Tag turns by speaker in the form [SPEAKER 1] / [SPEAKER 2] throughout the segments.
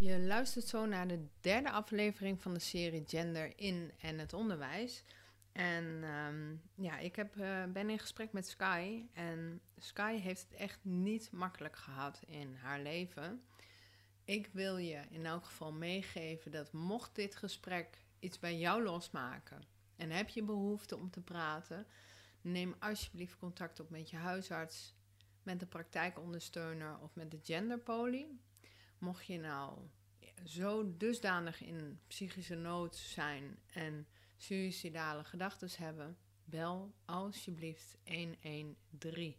[SPEAKER 1] Je luistert zo naar de derde aflevering van de serie Gender in en het onderwijs. En ehm, ja, ik heb, eh, ben in gesprek met Sky. En Sky heeft het echt niet makkelijk gehad in haar leven. Ik wil je in elk geval meegeven dat mocht dit gesprek iets bij jou losmaken en heb je behoefte om te praten, neem alsjeblieft contact op met je huisarts, met de praktijkondersteuner of met de genderpolie. Mocht je nou zo dusdanig in psychische nood zijn en suïcidale gedachten hebben, bel alsjeblieft 113.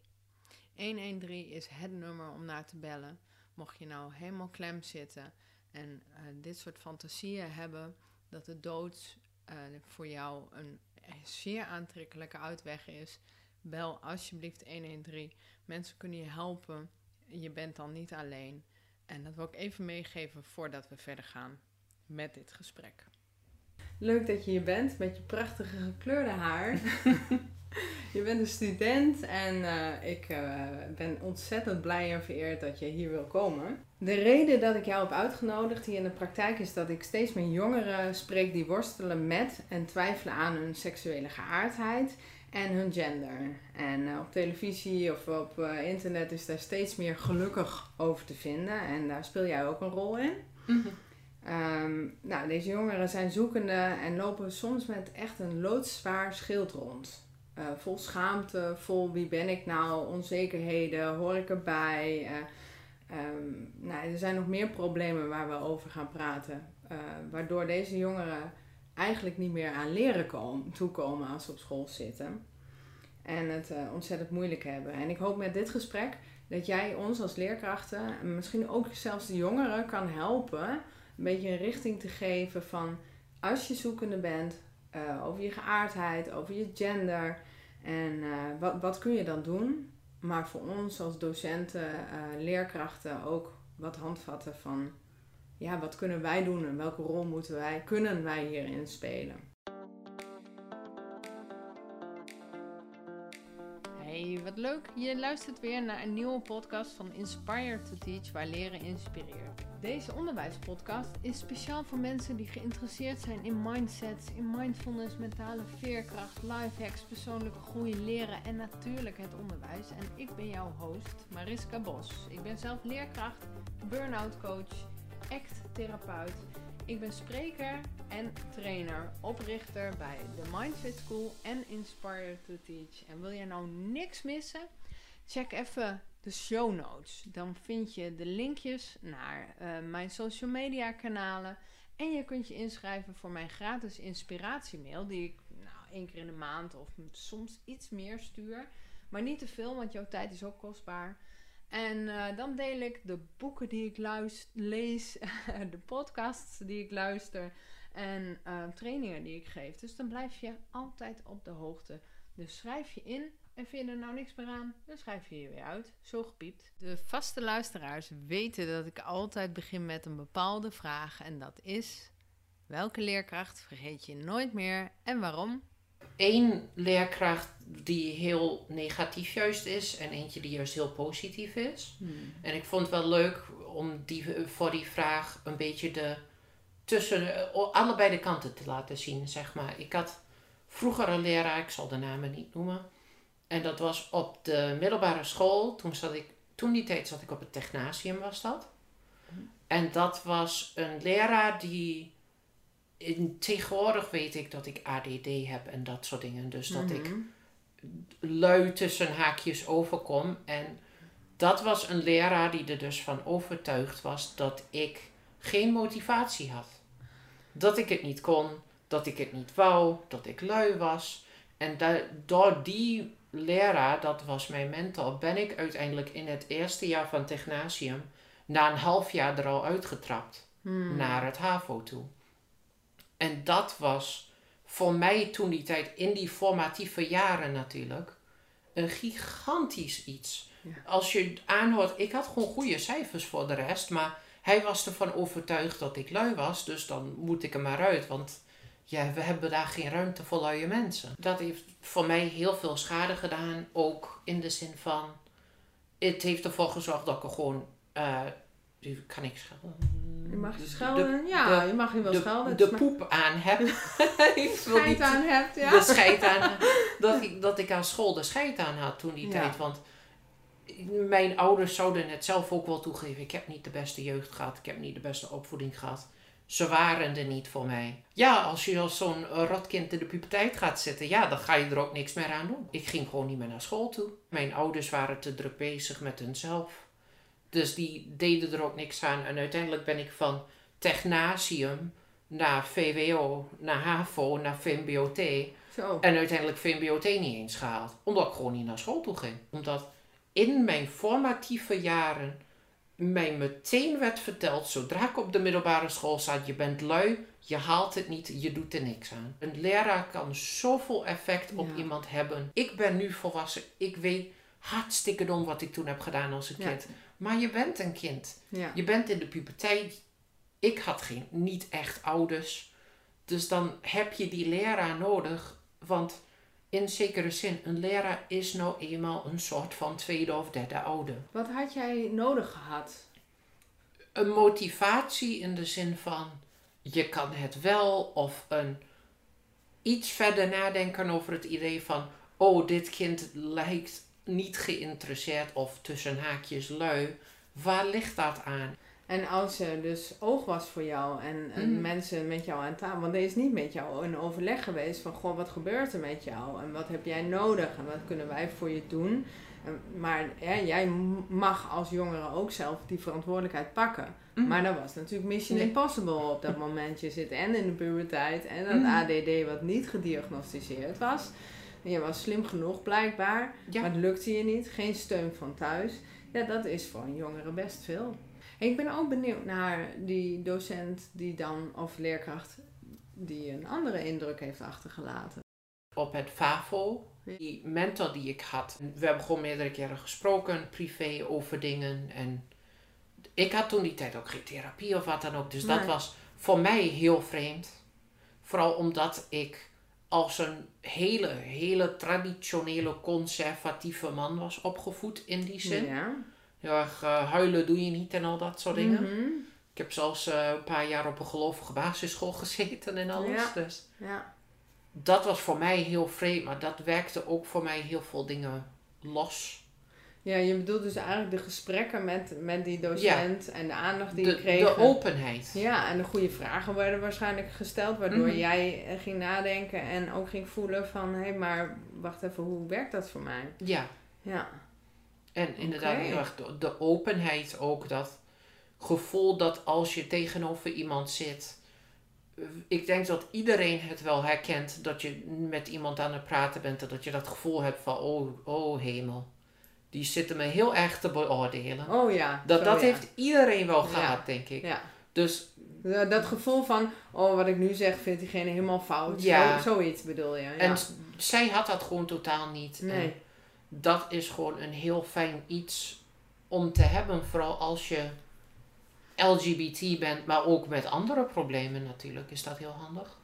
[SPEAKER 1] 113 is het nummer om naar te bellen. Mocht je nou helemaal klem zitten en uh, dit soort fantasieën hebben dat de dood uh, voor jou een zeer aantrekkelijke uitweg is, bel alsjeblieft 113. Mensen kunnen je helpen. Je bent dan niet alleen. En dat wil ik even meegeven voordat we verder gaan met dit gesprek. Leuk dat je hier bent met je prachtige gekleurde haar. je bent een student en uh, ik uh, ben ontzettend blij en vereerd dat je hier wil komen. De reden dat ik jou heb uitgenodigd hier in de praktijk is dat ik steeds meer jongeren spreek die worstelen met en twijfelen aan hun seksuele geaardheid en hun gender. En uh, op televisie of op uh, internet is daar steeds meer gelukkig over te vinden. En daar speel jij ook een rol in. Mm um, nou, deze jongeren zijn zoekende en lopen soms met echt een loodzwaar schild rond. Uh, vol schaamte, vol wie ben ik nou, onzekerheden, hoor ik erbij. Um, nou, er zijn nog meer problemen waar we over gaan praten. waardoor deze jongeren eigenlijk niet meer aan leren komen, toekomen als ze op school zitten. En het uh, ontzettend moeilijk hebben. En ik hoop met dit gesprek dat jij ons als leerkrachten, en misschien ook zelfs de jongeren, kan helpen. Een beetje een richting te geven van als je zoekende bent uh, over je geaardheid, over je gender. En uh, wat, wat kun je dan doen? Maar voor ons als docenten, leerkrachten ook wat handvatten van ja, wat kunnen wij doen en welke rol moeten wij, kunnen wij hierin spelen? Hey, wat leuk. Je luistert weer naar een nieuwe podcast van Inspire to Teach, waar leren inspireert. Deze onderwijspodcast is speciaal voor mensen die geïnteresseerd zijn in mindsets, in mindfulness, mentale veerkracht, life hacks, persoonlijke groei, leren en natuurlijk het onderwijs. En ik ben jouw host, Mariska Bos. Ik ben zelf leerkracht, burn-out coach ACT-therapeut. Ik ben spreker en trainer, oprichter bij de Mindfit School en Inspire to Teach. En wil je nou niks missen? Check even de show notes. Dan vind je de linkjes naar uh, mijn social media kanalen. En je kunt je inschrijven voor mijn gratis inspiratiemail, die ik nou, één keer in de maand of soms iets meer stuur. Maar niet te veel, want jouw tijd is ook kostbaar. En uh, dan deel ik de boeken die ik luister, lees, de podcasts die ik luister en uh, trainingen die ik geef. Dus dan blijf je altijd op de hoogte. Dus schrijf je in en vind je er nou niks meer aan, dan schrijf je je weer uit. Zo gepiept. De vaste luisteraars weten dat ik altijd begin met een bepaalde vraag. En dat is: welke leerkracht vergeet je nooit meer en waarom?
[SPEAKER 2] Eén leerkracht die heel negatief juist is en eentje die juist heel positief is. Hmm. En ik vond het wel leuk om die, voor die vraag een beetje de tussen allebei de kanten te laten zien, zeg maar. Ik had vroeger een leraar, ik zal de namen niet noemen. En dat was op de middelbare school. Toen, zat ik, toen die tijd zat ik op het technasium, was dat. Hmm. En dat was een leraar die in, tegenwoordig weet ik dat ik ADD heb en dat soort dingen. Dus dat ik mhm. lui tussen haakjes overkom. En dat was een leraar die er dus van overtuigd was dat ik geen motivatie had. Dat ik het niet kon, dat ik het niet wou, dat ik lui was. En door die leraar, dat was mijn mentor, ben ik uiteindelijk in het eerste jaar van Technasium na een half jaar er al uitgetrapt hmm. naar het HAVO toe. En dat was voor mij toen die tijd, in die formatieve jaren natuurlijk, een gigantisch iets. Als je aanhoort, ik had gewoon goede cijfers voor de rest, maar hij was ervan overtuigd dat ik lui was, dus dan moet ik er maar uit, want ja, we hebben daar geen ruimte voor luie mensen. Dat heeft voor mij heel veel schade gedaan, ook in de zin van, het heeft ervoor gezorgd dat ik er gewoon, uh, kan ik schelden?
[SPEAKER 1] Mag je
[SPEAKER 2] de-
[SPEAKER 1] schelden. ja, je mag je wel
[SPEAKER 2] de,
[SPEAKER 1] schelden.
[SPEAKER 2] de
[SPEAKER 1] maar-
[SPEAKER 2] poep aan heb. ik wil
[SPEAKER 1] Scheid
[SPEAKER 2] niet
[SPEAKER 1] aan hebt, ja.
[SPEAKER 2] de scheid aan dat ik, dat ik aan school de scheid aan had toen die
[SPEAKER 1] Ja.
[SPEAKER 2] tijd. Want mijn ouders zouden het zelf ook wel toegeven. Ik heb niet de beste jeugd gehad. Ik heb niet de beste opvoeding gehad. Ze waren er niet voor mij. Ja, als je als zo'n rotkind in de puberteit gaat zitten, ja, dan ga je er ook niks meer aan doen. Ik ging gewoon niet meer naar school toe. Mijn ouders waren te druk bezig met hunzelf. Dus die deden er ook niks aan. En uiteindelijk ben ik van technasium naar VWO, naar HAVO, naar VMBOT.
[SPEAKER 1] Zo.
[SPEAKER 2] En uiteindelijk VMBOT niet eens gehaald. Omdat ik gewoon niet naar school toe ging. Omdat in mijn formatieve jaren mij meteen werd verteld, zodra ik op de middelbare school zat, je bent lui, je haalt het niet, je doet er niks aan. Een leraar kan zoveel effect op
[SPEAKER 1] Ja.
[SPEAKER 2] iemand hebben. Ik ben nu volwassen, ik weet hartstikke dom wat ik toen heb gedaan als een
[SPEAKER 1] Ja.
[SPEAKER 2] kind. Maar je bent een kind.
[SPEAKER 1] Ja.
[SPEAKER 2] Je bent in de puberteit. Ik had geen, niet echt ouders. Dus dan heb je die leraar nodig. Want in zekere zin, een leraar is nou eenmaal een soort van tweede of derde ouder.
[SPEAKER 1] Wat had jij nodig gehad?
[SPEAKER 2] Een motivatie in de zin van je kan het wel. Of een iets verder nadenken over het idee van oh, dit kind lijkt niet geïnteresseerd of tussen haakjes lui. Waar ligt dat aan?
[SPEAKER 1] En als er dus oog was voor jou en, en
[SPEAKER 2] Mhm.
[SPEAKER 1] mensen met jou aan tafel, want er is niet met jou in overleg geweest van, goh, wat gebeurt er met jou en wat heb jij nodig en wat kunnen wij voor je doen. En, maar ja, jij mag als jongere ook zelf die verantwoordelijkheid pakken.
[SPEAKER 2] Mhm.
[SPEAKER 1] Maar dat was natuurlijk mission
[SPEAKER 2] Nee.
[SPEAKER 1] impossible op dat moment. Je zit en in de puberteit en dat
[SPEAKER 2] Mhm.
[SPEAKER 1] ADD wat niet gediagnosticeerd was. En je was slim genoeg blijkbaar,
[SPEAKER 2] Ja.
[SPEAKER 1] maar het lukte je niet. Geen steun van thuis. Ja, dat is voor een jongere best veel. En ik ben ook benieuwd naar die docent die dan, of leerkracht, die een andere indruk heeft achtergelaten.
[SPEAKER 2] op het FAVO. Die mentor die ik had. We hebben gewoon meerdere keren gesproken, privé, over dingen. En ik had toen die tijd ook geen therapie of wat dan ook. Dus dat was voor mij heel vreemd. Vooral omdat ik als een hele, hele traditionele conservatieve man was opgevoed in die zin.
[SPEAKER 1] Ja.
[SPEAKER 2] Heel erg eh, huilen doe je niet en al dat soort dingen.
[SPEAKER 1] Mhm.
[SPEAKER 2] Ik heb zelfs eh, een paar jaar op een gelovige basisschool gezeten en alles.
[SPEAKER 1] Ja.
[SPEAKER 2] Dus
[SPEAKER 1] ja.
[SPEAKER 2] dat was voor mij heel vreemd, maar dat werkte ook voor mij heel veel dingen los.
[SPEAKER 1] Ja, je bedoelt dus eigenlijk de gesprekken met, met die docent en de aandacht die je kreeg.
[SPEAKER 2] de openheid.
[SPEAKER 1] Ja, en de goede vragen werden waarschijnlijk gesteld, waardoor
[SPEAKER 2] Mhm.
[SPEAKER 1] jij ging nadenken en ook ging voelen van, hé, maar wacht even, hoe werkt dat voor mij?
[SPEAKER 2] Ja,
[SPEAKER 1] Ja,
[SPEAKER 2] en inderdaad
[SPEAKER 1] Oké.
[SPEAKER 2] heel erg de, de openheid ook. Dat gevoel dat als je tegenover iemand zit. eh, Ik denk dat iedereen het wel herkent dat je met iemand aan het praten bent. En dat je dat gevoel hebt van, oh, oh hemel. Die zitten me heel erg te beoordelen.
[SPEAKER 1] oh ja.
[SPEAKER 2] Dat,
[SPEAKER 1] zo,
[SPEAKER 2] dat
[SPEAKER 1] ja.
[SPEAKER 2] heeft iedereen wel
[SPEAKER 1] Ja.
[SPEAKER 2] gehad, denk ik.
[SPEAKER 1] Ja,
[SPEAKER 2] Dus
[SPEAKER 1] dat gevoel van, oh, wat ik nu zeg, vindt diegene helemaal fout.
[SPEAKER 2] Ja.
[SPEAKER 1] Zo, zoiets bedoel je. Ja.
[SPEAKER 2] En zij had dat gewoon totaal niet.
[SPEAKER 1] nee.
[SPEAKER 2] En dat is gewoon een heel fijn iets om te hebben. Vooral als je LGBT bent, maar ook met andere problemen natuurlijk. Is dat heel handig?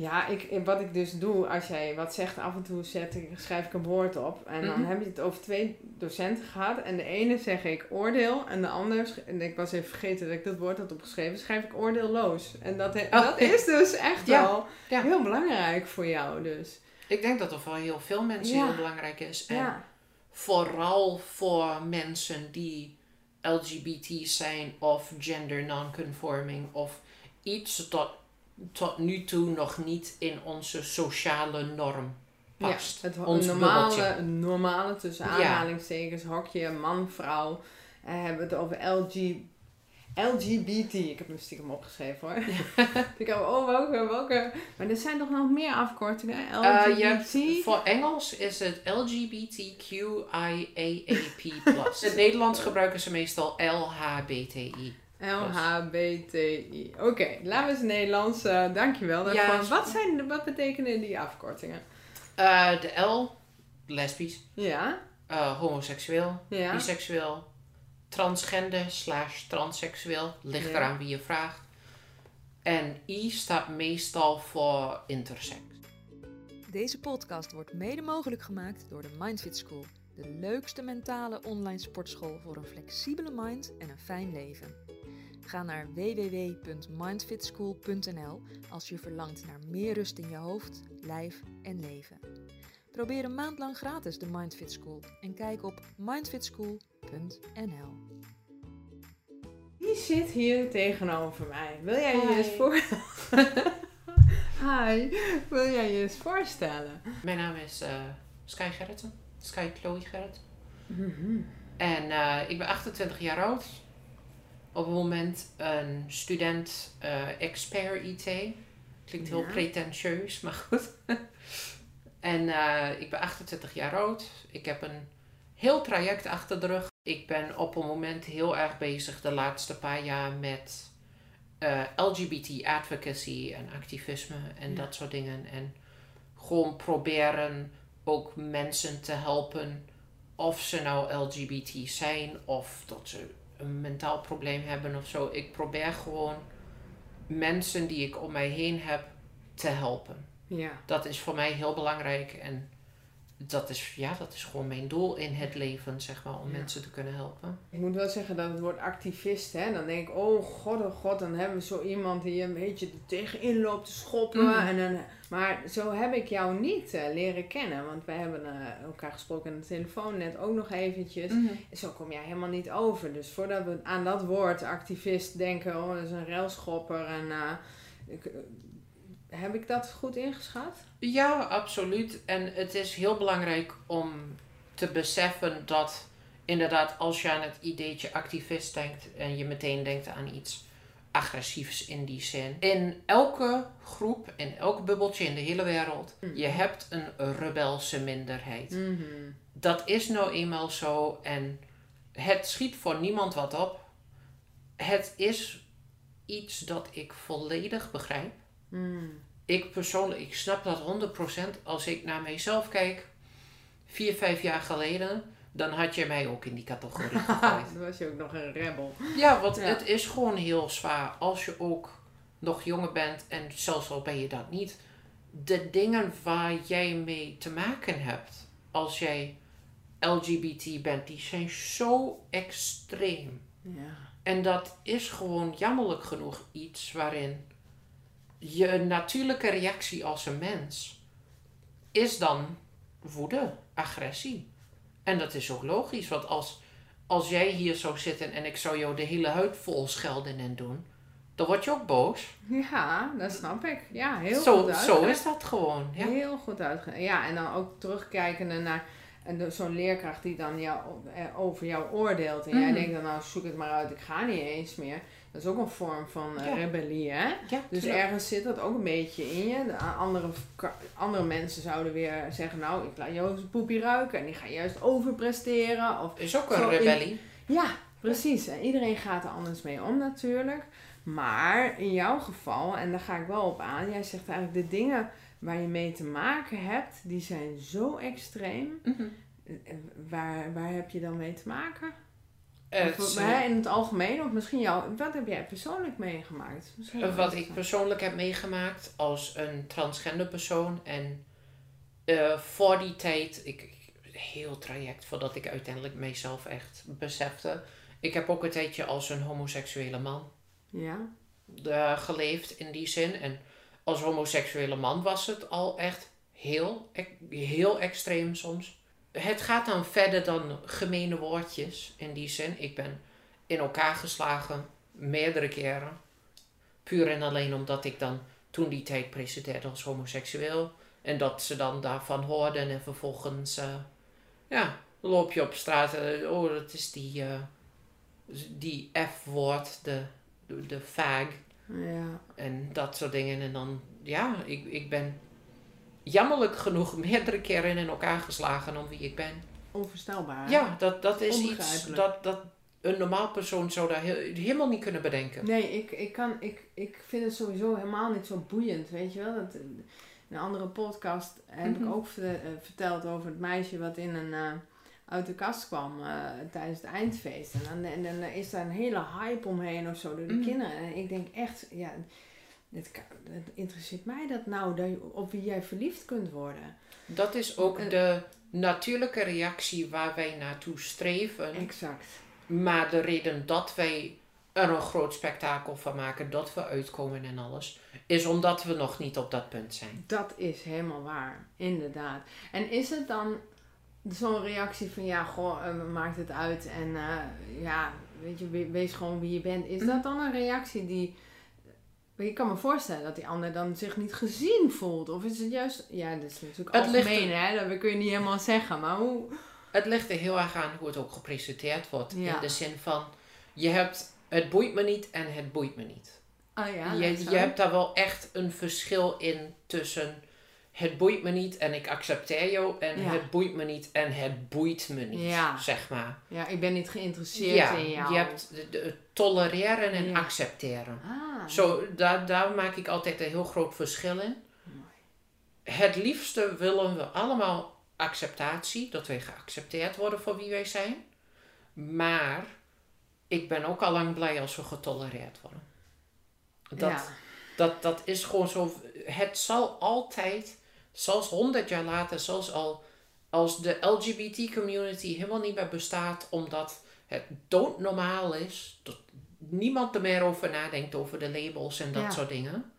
[SPEAKER 1] Ja, ik, wat ik dus doe, als jij wat zegt, af en toe zet ik, schrijf ik een woord op. En dan
[SPEAKER 2] Mhm.
[SPEAKER 1] heb je het over twee docenten gehad. En de ene zeg ik oordeel. En de ander, en ik was even vergeten dat ik dat woord had opgeschreven, schrijf ik oordeelloos. En dat, he-
[SPEAKER 2] Oh.
[SPEAKER 1] dat is dus echt
[SPEAKER 2] Ja,
[SPEAKER 1] wel
[SPEAKER 2] ja.
[SPEAKER 1] heel belangrijk voor jou dus.
[SPEAKER 2] Ik denk dat dat voor heel veel mensen
[SPEAKER 1] Ja.
[SPEAKER 2] heel belangrijk is. En vooral voor mensen die LGBT zijn of gender non-conforming of iets dat tot nu toe nog niet in onze sociale norm past.
[SPEAKER 1] Ja, het
[SPEAKER 2] Ons
[SPEAKER 1] normale,
[SPEAKER 2] bubbeltje.
[SPEAKER 1] normale tussen
[SPEAKER 2] Ja.
[SPEAKER 1] aanhalingstekens, hokje, man, vrouw. En hebben we het over LG, LGBT. Ik heb hem stiekem opgeschreven hoor. ik heb, oh welke, welke. Maar er zijn toch nog meer afkortingen?
[SPEAKER 2] Eh,
[SPEAKER 1] LGBT?
[SPEAKER 2] hebt- voor Engels is het LGBTQIAAP+. In het Nederlands gebruiken ze meestal LHBTI.
[SPEAKER 1] LHBTI. Oké, laten we eens Nederlands. eh dankjewel daarvoor.
[SPEAKER 2] Ja,
[SPEAKER 1] wat, zijn, wat betekenen die afkortingen?
[SPEAKER 2] Eh, de L, lesbisch,
[SPEAKER 1] Ja,
[SPEAKER 2] eh, homoseksueel,
[SPEAKER 1] ja.
[SPEAKER 2] biseksueel, transgender slash transseksueel, ligt
[SPEAKER 1] Ja.
[SPEAKER 2] eraan wie je vraagt. En I staat meestal voor intersex.
[SPEAKER 3] Deze podcast wordt mede mogelijk gemaakt door de Mindfit School, de leukste mentale online sportschool voor een flexibele mind en een fijn leven. Ga naar www.mindfitschool.nl als je verlangt naar meer rust in je hoofd, lijf en leven. Probeer een maand lang gratis de Mindfit School en kijk op mindfitschool.nl.
[SPEAKER 1] Wie zit hier tegenover mij? Wil jij je eens voor... Hi. Wil jij je eens voorstellen?
[SPEAKER 2] Mijn naam is eh, Sky Gerritsen. Sky Chloe Gerrit. En eh, ik ben 28 jaar oud. Op het moment een student eh, expert IT. Klinkt heel
[SPEAKER 1] Ja.
[SPEAKER 2] pretentieus, maar goed. en eh, ik ben 28 jaar oud. Ik heb een heel traject achter de rug. Ik ben op het moment heel erg bezig de laatste paar jaar met eh, LGBT advocacy en activisme en
[SPEAKER 1] Ja.
[SPEAKER 2] dat soort dingen. En gewoon proberen ook mensen te helpen of ze nou LGBT zijn of dat ze een mentaal probleem hebben of zo. Ik probeer gewoon mensen die ik om mij heen heb te helpen.
[SPEAKER 1] Ja.
[SPEAKER 2] Dat is voor mij heel belangrijk en dat is, ja, dat is gewoon mijn doel in het leven, zeg maar, om
[SPEAKER 1] Ja.
[SPEAKER 2] mensen te kunnen helpen.
[SPEAKER 1] Ik moet wel zeggen dat het woord activist, hè, dan denk ik, oh god, oh god, dan hebben we zo iemand die een beetje er tegenin loopt te schoppen.
[SPEAKER 2] Mhm.
[SPEAKER 1] En dan, maar zo heb ik jou niet eh, leren kennen, want wij hebben eh, elkaar gesproken aan de telefoon net ook nog eventjes. Zo kom jij helemaal niet over. Dus voordat we aan dat woord activist denken, oh dat is een railschopper en... eh, ik, heb ik dat goed ingeschat?
[SPEAKER 2] Ja, absoluut. En het is heel belangrijk om te beseffen dat inderdaad als je aan het ideetje activist denkt en je meteen denkt aan iets agressiefs in die zin. In elke groep, in elk bubbeltje in de hele wereld,
[SPEAKER 1] Mm.
[SPEAKER 2] je hebt een rebelse minderheid.
[SPEAKER 1] Mhm.
[SPEAKER 2] Dat is nou eenmaal zo en het schiet voor niemand wat op. Het is iets dat ik volledig begrijp.
[SPEAKER 1] Mm.
[SPEAKER 2] Ik persoonlijk, ik snap dat 100% als ik naar mijzelf kijk. Vier, vijf jaar geleden, dan had je mij ook in die categorie gegooid.
[SPEAKER 1] Dan was je ook nog een rebel.
[SPEAKER 2] ja, want
[SPEAKER 1] Ja.
[SPEAKER 2] het is gewoon heel zwaar als je ook nog jonger bent en zelfs al ben je dat niet. De dingen waar jij mee te maken hebt als jij LGBT bent, die zijn zo extreem.
[SPEAKER 1] Ja.
[SPEAKER 2] En dat is gewoon jammerlijk genoeg iets waarin je natuurlijke reactie als een mens is dan woede, agressie. En dat is ook logisch, want als, als jij hier zou zitten en ik zou jou de hele huid vol schelden en doen, dan word je ook boos.
[SPEAKER 1] Ja, dat snap ik. Ja, heel
[SPEAKER 2] zo,
[SPEAKER 1] goed
[SPEAKER 2] zo
[SPEAKER 1] uitgelegd.
[SPEAKER 2] is dat gewoon. Ja.
[SPEAKER 1] Heel goed uitgelegd. Ja, en dan ook terugkijkende naar zo'n leerkracht die dan jou, eh, over jou oordeelt. En jij
[SPEAKER 2] Mhm.
[SPEAKER 1] denkt dan, nou zoek het maar uit, ik ga niet eens meer. Dat is ook een vorm van eh,
[SPEAKER 2] Ja.
[SPEAKER 1] rebellie, hè?
[SPEAKER 2] Ja,
[SPEAKER 1] Dus
[SPEAKER 2] tuurlijk.
[SPEAKER 1] ergens zit dat ook een beetje in je. De andere, andere mensen zouden weer zeggen, nou, ik laat eens poepie ruiken. En die gaan juist overpresteren. Of
[SPEAKER 2] is ook een
[SPEAKER 1] in-
[SPEAKER 2] rebellie.
[SPEAKER 1] ja, precies. En iedereen gaat er anders mee om natuurlijk. Maar in jouw geval, en daar ga ik wel op aan, jij zegt eigenlijk de dingen waar je mee te maken hebt, die zijn zo extreem.
[SPEAKER 2] Mhm.
[SPEAKER 1] Eh, Waar, waar heb je dan mee te maken?
[SPEAKER 2] Het,
[SPEAKER 1] Of, hè, in het algemeen, of misschien jou, wat heb jij persoonlijk meegemaakt? Misschien
[SPEAKER 2] Wat ik persoonlijk heb meegemaakt als een transgender persoon. En eh, voor die tijd, ik, heel traject voordat ik uiteindelijk mezelf echt besefte. Ik heb ook een tijdje als een homoseksuele man
[SPEAKER 1] Ja?
[SPEAKER 2] eh, geleefd in die zin. En als homoseksuele man was het al echt heel, heel extreem soms. Het gaat dan verder dan gemene woordjes in die zin. Ik ben in elkaar geslagen meerdere keren. Puur en alleen omdat ik dan toen die tijd presenteerde als homoseksueel. En dat ze dan daarvan hoorden en vervolgens, eh, ja, loop je op straat. eh, oh, dat is die, eh, die F-woord, de, de, de fag.
[SPEAKER 1] Ja.
[SPEAKER 2] En dat soort dingen. En dan, ja, ik, ik ben jammerlijk genoeg meerdere keren in elkaar geslagen om wie ik ben.
[SPEAKER 1] Onvoorstelbaar.
[SPEAKER 2] Ja, dat, dat is iets dat, dat een normaal persoon zou daar heel- helemaal niet kunnen bedenken.
[SPEAKER 1] Nee, ik, ik, kan, ik, ik vind het sowieso helemaal niet zo boeiend, weet je wel. Dat, in een andere podcast heb
[SPEAKER 2] Mhm.
[SPEAKER 1] ik ook ver- eh, verteld over het meisje wat in een, eh, uit de kast kwam eh, tijdens het eindfeest. En dan, en dan is daar een hele hype omheen of zo door de
[SPEAKER 2] Mhm.
[SPEAKER 1] kinderen. En ik denk echt, ja, het, het interesseert mij dat nou, dat je, op wie jij verliefd kunt worden.
[SPEAKER 2] Dat is ook
[SPEAKER 1] Eh.
[SPEAKER 2] de natuurlijke reactie waar wij naartoe streven.
[SPEAKER 1] Exact.
[SPEAKER 2] Maar de reden dat wij er een groot spektakel van maken, dat we uitkomen en alles, is omdat we nog niet op dat punt zijn.
[SPEAKER 1] Dat is helemaal waar, inderdaad. En is het dan zo'n reactie van ja, goh, eh, maakt het uit en eh, ja, weet je, we- wees gewoon wie je bent. Is dat dan een reactie die. Ik kan me voorstellen dat die ander dan zich niet gezien voelt. Of is het juist. Ja, dat is natuurlijk
[SPEAKER 2] Het ligt
[SPEAKER 1] algemeen, hè? Dat kun je niet helemaal zeggen. Maar hoe.
[SPEAKER 2] Het ligt er heel erg aan hoe het ook gepresenteerd wordt.
[SPEAKER 1] Ja.
[SPEAKER 2] In de zin van, je hebt het boeit me niet en het boeit me niet.
[SPEAKER 1] Oh ja,
[SPEAKER 2] je, je hebt daar wel echt een verschil in tussen het boeit me niet en ik accepteer jou en
[SPEAKER 1] Ja.
[SPEAKER 2] het boeit me niet en het boeit me niet,
[SPEAKER 1] Ja.
[SPEAKER 2] zeg maar.
[SPEAKER 1] Ja, ik ben niet geïnteresseerd
[SPEAKER 2] Ja,
[SPEAKER 1] in jou.
[SPEAKER 2] je hebt de, tolereren en accepteren.
[SPEAKER 1] Ah,
[SPEAKER 2] Zo, daar, daar maak ik altijd een heel groot verschil in. Het liefste willen we allemaal acceptatie, dat wij geaccepteerd worden voor wie wij zijn. Maar ik ben ook al lang blij als we getolereerd worden. Dat,
[SPEAKER 1] ja.
[SPEAKER 2] dat, dat is gewoon zo. Het zal altijd, zelfs honderd jaar later, zelfs al als de LGBT community helemaal niet meer bestaat, omdat het doodnormaal is, dat niemand er meer over nadenkt over de labels en dat
[SPEAKER 1] Ja.
[SPEAKER 2] soort dingen.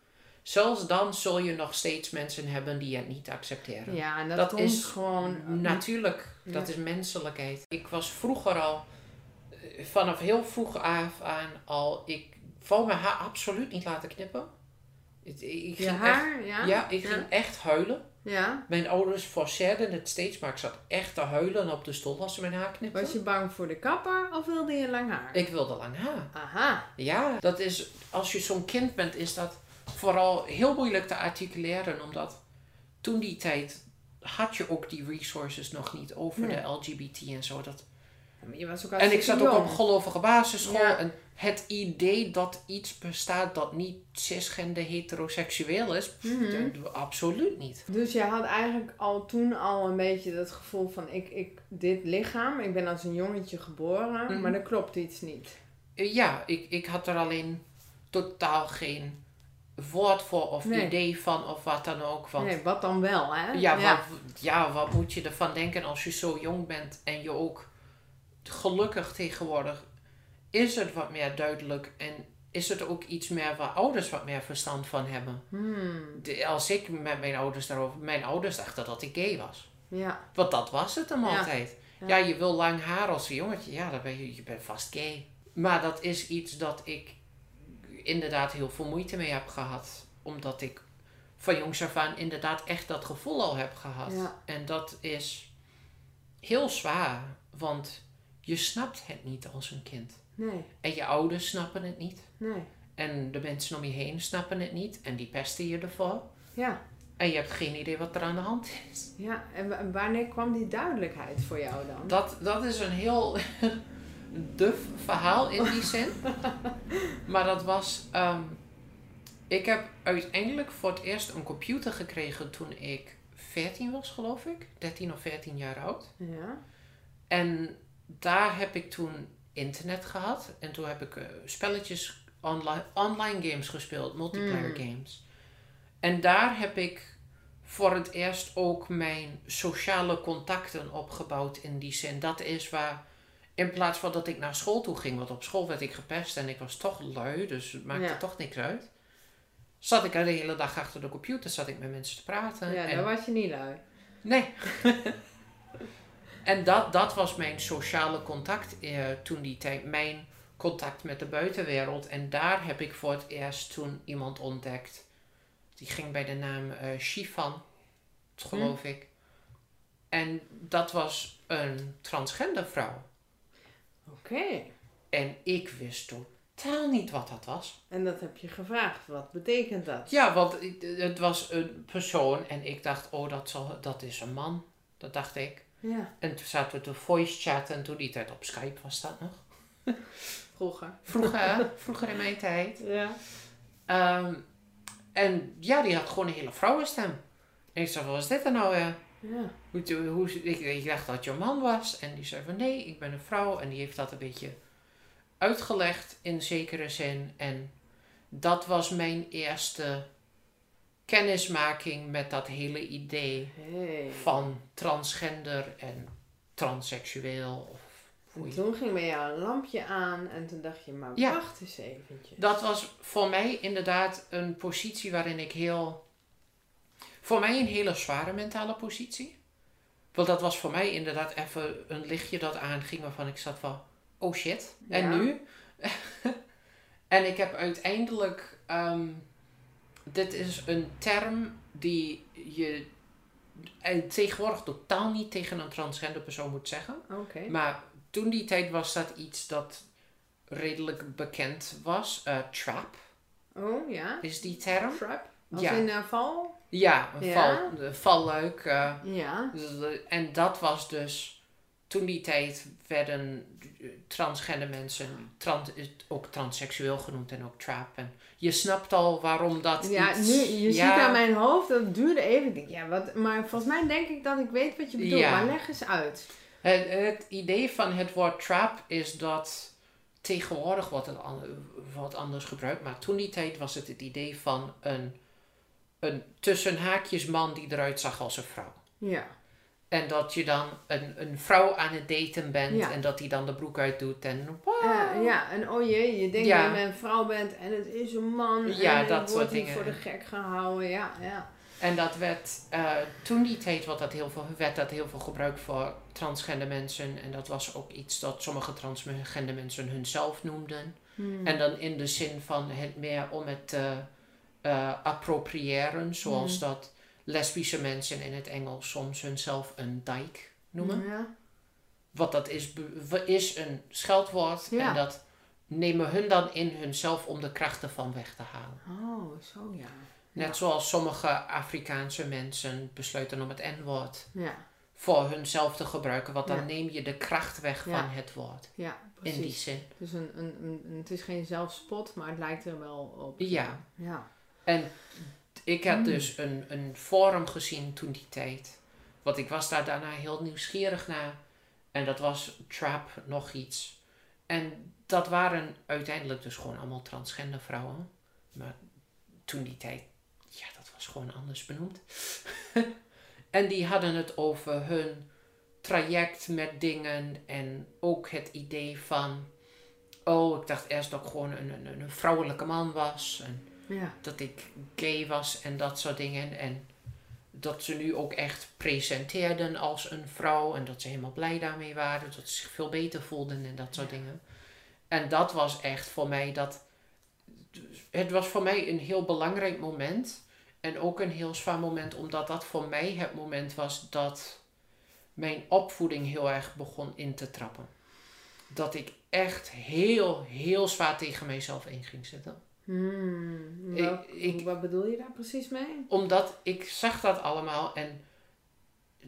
[SPEAKER 2] Zelfs dan zul je nog steeds mensen hebben die het niet accepteren.
[SPEAKER 1] ja, en dat,
[SPEAKER 2] dat
[SPEAKER 1] komt
[SPEAKER 2] is
[SPEAKER 1] gewoon.
[SPEAKER 2] Natuurlijk,
[SPEAKER 1] Ja.
[SPEAKER 2] dat is menselijkheid. Ik was vroeger al, eh, vanaf heel vroeg af aan al, ik wou mijn haar absoluut niet laten knippen. Ik, ik
[SPEAKER 1] Je
[SPEAKER 2] ging
[SPEAKER 1] haar,
[SPEAKER 2] echt,
[SPEAKER 1] ja?
[SPEAKER 2] ja, ik
[SPEAKER 1] Ja.
[SPEAKER 2] ging echt huilen.
[SPEAKER 1] Ja.
[SPEAKER 2] Mijn ouders forceerden het steeds, maar ik zat echt te huilen op de stoel als ze mijn haar knipten.
[SPEAKER 1] Was je bang voor de kapper of wilde je lang haar?
[SPEAKER 2] Ik wilde lang haar.
[SPEAKER 1] Aha.
[SPEAKER 2] Ja, dat is, als je zo'n kind bent, is dat vooral heel moeilijk te articuleren, omdat toen die tijd had je ook die resources nog niet over
[SPEAKER 1] Nee.
[SPEAKER 2] de LGBT en zo. Dat,
[SPEAKER 1] Maar je was ook
[SPEAKER 2] en ik zat ook op gelovige basisschool
[SPEAKER 1] Ja.
[SPEAKER 2] en het idee dat iets bestaat dat niet cisgender heteroseksueel is, pff, dat- absoluut niet.
[SPEAKER 1] Dus je had eigenlijk al toen al een beetje dat gevoel van ik, ik dit lichaam, ik ben als een jongetje geboren,
[SPEAKER 2] Mhm.
[SPEAKER 1] maar er klopt iets niet.
[SPEAKER 2] Eh, Ja, ik, ik had er alleen totaal geen woord voor of
[SPEAKER 1] Nee.
[SPEAKER 2] idee van of wat dan ook. Want
[SPEAKER 1] Nee, wat dan wel, hè?
[SPEAKER 2] Ja, Wat, ja, wat moet je ervan denken als je zo jong bent en je ook gelukkig tegenwoordig is het wat meer duidelijk en is het ook iets meer waar ouders wat meer verstand van hebben.
[SPEAKER 1] Hmm,
[SPEAKER 2] De- als ik met mijn ouders daarover, mijn ouders dachten dat ik gay was.
[SPEAKER 1] ja.
[SPEAKER 2] Want dat was het hem
[SPEAKER 1] Ja.
[SPEAKER 2] altijd.
[SPEAKER 1] Ja.
[SPEAKER 2] Ja. je wil lang haar als een jongetje, ja, dan ben je, je bent vast gay. Maar dat is iets dat ik inderdaad heel veel moeite mee heb gehad. Omdat ik van jongs af aan inderdaad echt dat gevoel al heb gehad.
[SPEAKER 1] Ja.
[SPEAKER 2] En dat is heel zwaar, want je snapt het niet als een kind.
[SPEAKER 1] Nee,
[SPEAKER 2] En je ouders snappen het niet.
[SPEAKER 1] nee.
[SPEAKER 2] En de mensen om je heen snappen het niet. En die pesten je ervoor.
[SPEAKER 1] Ja,
[SPEAKER 2] En je hebt geen idee wat er aan de hand is.
[SPEAKER 1] ja. En wa- wanneer kwam die duidelijkheid voor jou dan?
[SPEAKER 2] Dat, dat is een heel duf verhaal in die zin. maar dat was. ehm, ik heb uiteindelijk voor het eerst een computer gekregen toen ik 14 was, geloof ik. 13 of 14 jaar oud.
[SPEAKER 1] Ja.
[SPEAKER 2] En daar heb ik toen internet gehad. En toen heb ik eh, spelletjes, online, online games gespeeld, multiplayer
[SPEAKER 1] Hmm.
[SPEAKER 2] games. En daar heb ik voor het eerst ook mijn sociale contacten opgebouwd in die zin. Dat is waar, in plaats van dat ik naar school toe ging, want op school werd ik gepest en ik was toch lui, dus het maakte
[SPEAKER 1] Ja.
[SPEAKER 2] toch niks uit. Zat ik de hele dag achter de computer, zat ik met mensen te praten.
[SPEAKER 1] Ja,
[SPEAKER 2] en
[SPEAKER 1] daar was je niet lui.
[SPEAKER 2] Nee. en dat, dat was mijn sociale contact eh, toen die tijd. Mijn contact met de buitenwereld. En daar heb ik voor het eerst toen iemand ontdekt. Die ging bij de naam eh Shifan, geloof ik. En dat was een transgender vrouw.
[SPEAKER 1] Oké.
[SPEAKER 2] En ik wist totaal niet wat dat was.
[SPEAKER 1] En dat heb je gevraagd. Wat betekent dat?
[SPEAKER 2] Ja, want het was een persoon en ik dacht, oh, dat, zal, dat is een man. Dat dacht ik.
[SPEAKER 1] Ja,
[SPEAKER 2] En toen zaten we te voice chatten en toen die tijd op Skype was dat nog.
[SPEAKER 1] vroeger.
[SPEAKER 2] Vroeger, vroeger in mijn tijd.
[SPEAKER 1] Ja.
[SPEAKER 2] Ehm, en ja, die had gewoon een hele vrouwenstem. En ik zei, wat is dit er nou weer?
[SPEAKER 1] Ja.
[SPEAKER 2] Hoe, hoe, ik, ik dacht dat je een man was. En die zei van nee, ik ben een vrouw. En die heeft dat een beetje uitgelegd in zekere zin. En dat was mijn eerste kennismaking met dat hele idee
[SPEAKER 1] Hey.
[SPEAKER 2] van transgender en transseksueel. Of
[SPEAKER 1] En toen ging bij jou een lampje aan en toen dacht je, maar
[SPEAKER 2] Ja.
[SPEAKER 1] wacht eens eventjes.
[SPEAKER 2] Dat was voor mij inderdaad een positie waarin ik heel. Voor mij een hele zware mentale positie. Want dat was voor mij inderdaad even een lichtje dat aanging waarvan ik zat van, oh shit, en nu? en ik heb uiteindelijk, ehm, dit is een term die je eh, tegenwoordig totaal niet tegen een transgender persoon moet zeggen. Maar toen die tijd was dat iets dat redelijk bekend was. Eh, trap
[SPEAKER 1] Oh ja.
[SPEAKER 2] is die term.
[SPEAKER 1] Trap. Als
[SPEAKER 2] Ja.
[SPEAKER 1] in uh, val?
[SPEAKER 2] Ja, een
[SPEAKER 1] Ja.
[SPEAKER 2] val, valluik.
[SPEAKER 1] Ja.
[SPEAKER 2] en dat was dus, toen die tijd werden eh, transgender mensen trans, ook transseksueel genoemd en ook trap. En je snapt al waarom dat
[SPEAKER 1] Ja,
[SPEAKER 2] iets-
[SPEAKER 1] nu, je
[SPEAKER 2] ja,
[SPEAKER 1] ziet aan mijn hoofd, dat duurde even. Ik denk, ja, wat, maar volgens mij denk ik dat ik weet wat je bedoelt.
[SPEAKER 2] Ja.
[SPEAKER 1] Maar leg eens uit.
[SPEAKER 2] Het, het idee van het woord trap is dat tegenwoordig wordt het wat anders gebruikt, maar toen die tijd was het het idee van een, een tussen haakjes man die eruit zag als een vrouw.
[SPEAKER 1] Ja.
[SPEAKER 2] En dat je dan een, een vrouw aan het daten bent
[SPEAKER 1] Ja.
[SPEAKER 2] en dat die dan de broek uit doet en
[SPEAKER 1] Eh, ja, en oh jee, je denkt
[SPEAKER 2] Ja.
[SPEAKER 1] dat je een vrouw bent en het is een man.
[SPEAKER 2] Ja,
[SPEAKER 1] en
[SPEAKER 2] dat
[SPEAKER 1] wordt
[SPEAKER 2] soort
[SPEAKER 1] niet
[SPEAKER 2] dingen.
[SPEAKER 1] voor de gek gehouden. Ja, ja.
[SPEAKER 2] En dat werd, eh, toen die tijd werd dat, heel veel, werd dat heel veel gebruikt voor transgender mensen. En dat was ook iets dat sommige transgender mensen hunzelf noemden.
[SPEAKER 1] Hmm.
[SPEAKER 2] En dan in de zin van het meer om het te eh, appropriëren, zoals
[SPEAKER 1] Hmm.
[SPEAKER 2] dat lesbische mensen in het Engels soms hunzelf een dyke noemen.
[SPEAKER 1] Ja.
[SPEAKER 2] Wat dat is, is een scheldwoord
[SPEAKER 1] Ja.
[SPEAKER 2] en dat nemen hun dan in hunzelf om de krachten van weg te halen.
[SPEAKER 1] Oh, zo ja.
[SPEAKER 2] Net
[SPEAKER 1] Ja.
[SPEAKER 2] zoals sommige Afrikaanse mensen besluiten om het N-woord
[SPEAKER 1] Ja,
[SPEAKER 2] voor hunzelf te gebruiken, want dan neem je de kracht weg van het woord.
[SPEAKER 1] ja,
[SPEAKER 2] In die
[SPEAKER 1] precies.
[SPEAKER 2] zin.
[SPEAKER 1] Dus een, een, een- het is geen zelfspot, maar het lijkt er wel op.
[SPEAKER 2] Ja.
[SPEAKER 1] Ja.
[SPEAKER 2] En ik had
[SPEAKER 1] Mm.
[SPEAKER 2] dus een, een forum gezien toen die tijd. Want ik was daar daarna heel nieuwsgierig naar. En dat was Trap nog iets. En dat waren uiteindelijk dus gewoon allemaal transgender vrouwen. Maar toen die tijd, ja, dat was gewoon anders benoemd. en die hadden het over hun traject met dingen. En ook het idee van... Oh, ik dacht eerst dat ik gewoon een, een, een vrouwelijke man was. En
[SPEAKER 1] Ja.
[SPEAKER 2] dat ik gay was en dat soort dingen. En dat ze nu ook echt presenteerden als een vrouw. En dat ze helemaal blij daarmee waren. Dat ze zich veel beter voelden en dat soort
[SPEAKER 1] Ja.
[SPEAKER 2] dingen. En dat was echt voor mij dat. Het was voor mij een heel belangrijk moment. En ook een heel zwaar moment, omdat dat voor mij het moment was dat mijn opvoeding heel erg begon in te trappen. Dat ik echt heel, heel zwaar tegen mijzelf in ging zitten.
[SPEAKER 1] Hmm.
[SPEAKER 2] Ik-
[SPEAKER 1] Welk-
[SPEAKER 2] ik-
[SPEAKER 1] wat bedoel je daar precies mee?
[SPEAKER 2] Omdat ik zag dat allemaal en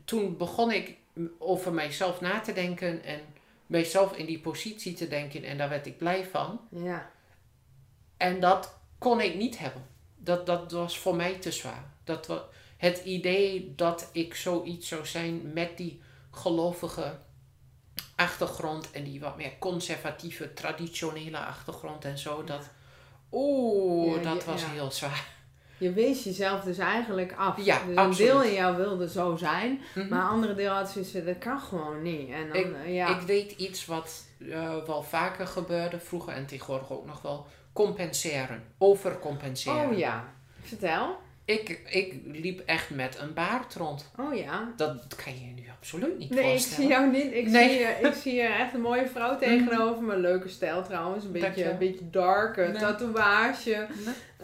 [SPEAKER 2] toen begon ik over mijzelf na te denken en mijzelf in die positie te denken en daar werd ik blij van.
[SPEAKER 1] Ja.
[SPEAKER 2] En dat kon ik niet hebben. Dat, dat was voor mij te zwaar. Dat het idee dat ik zoiets zou zijn met die gelovige achtergrond en die wat meer conservatieve, traditionele achtergrond en zo. Dat, oeh,
[SPEAKER 1] Ja,
[SPEAKER 2] dat was
[SPEAKER 1] ja.
[SPEAKER 2] heel zwaar.
[SPEAKER 1] Je wees jezelf dus eigenlijk af.
[SPEAKER 2] Ja,
[SPEAKER 1] dus een
[SPEAKER 2] absoluut.
[SPEAKER 1] deel in jou wilde zo zijn,
[SPEAKER 2] Mhm.
[SPEAKER 1] maar een andere deel had zoiets dat kan gewoon niet. En dan,
[SPEAKER 2] Ik-
[SPEAKER 1] eh, ja.
[SPEAKER 2] Ik weet iets wat eh, wel vaker gebeurde vroeger en tegenwoordig ook nog wel. Compenseren. Overcompenseren.
[SPEAKER 1] oh ja, vertel.
[SPEAKER 2] Ik, ik liep echt met een baard rond.
[SPEAKER 1] Oh ja.
[SPEAKER 2] Dat kan je je nu absoluut niet
[SPEAKER 1] Nee, ik
[SPEAKER 2] voorstellen.
[SPEAKER 1] zie jou niet. Ik,
[SPEAKER 2] Nee.
[SPEAKER 1] zie, je- ik zie je echt een mooie vrouw tegenover me. Leuke stijl trouwens. Een beetje, een beetje dark. eh,
[SPEAKER 2] Nee.
[SPEAKER 1] Tatoeage.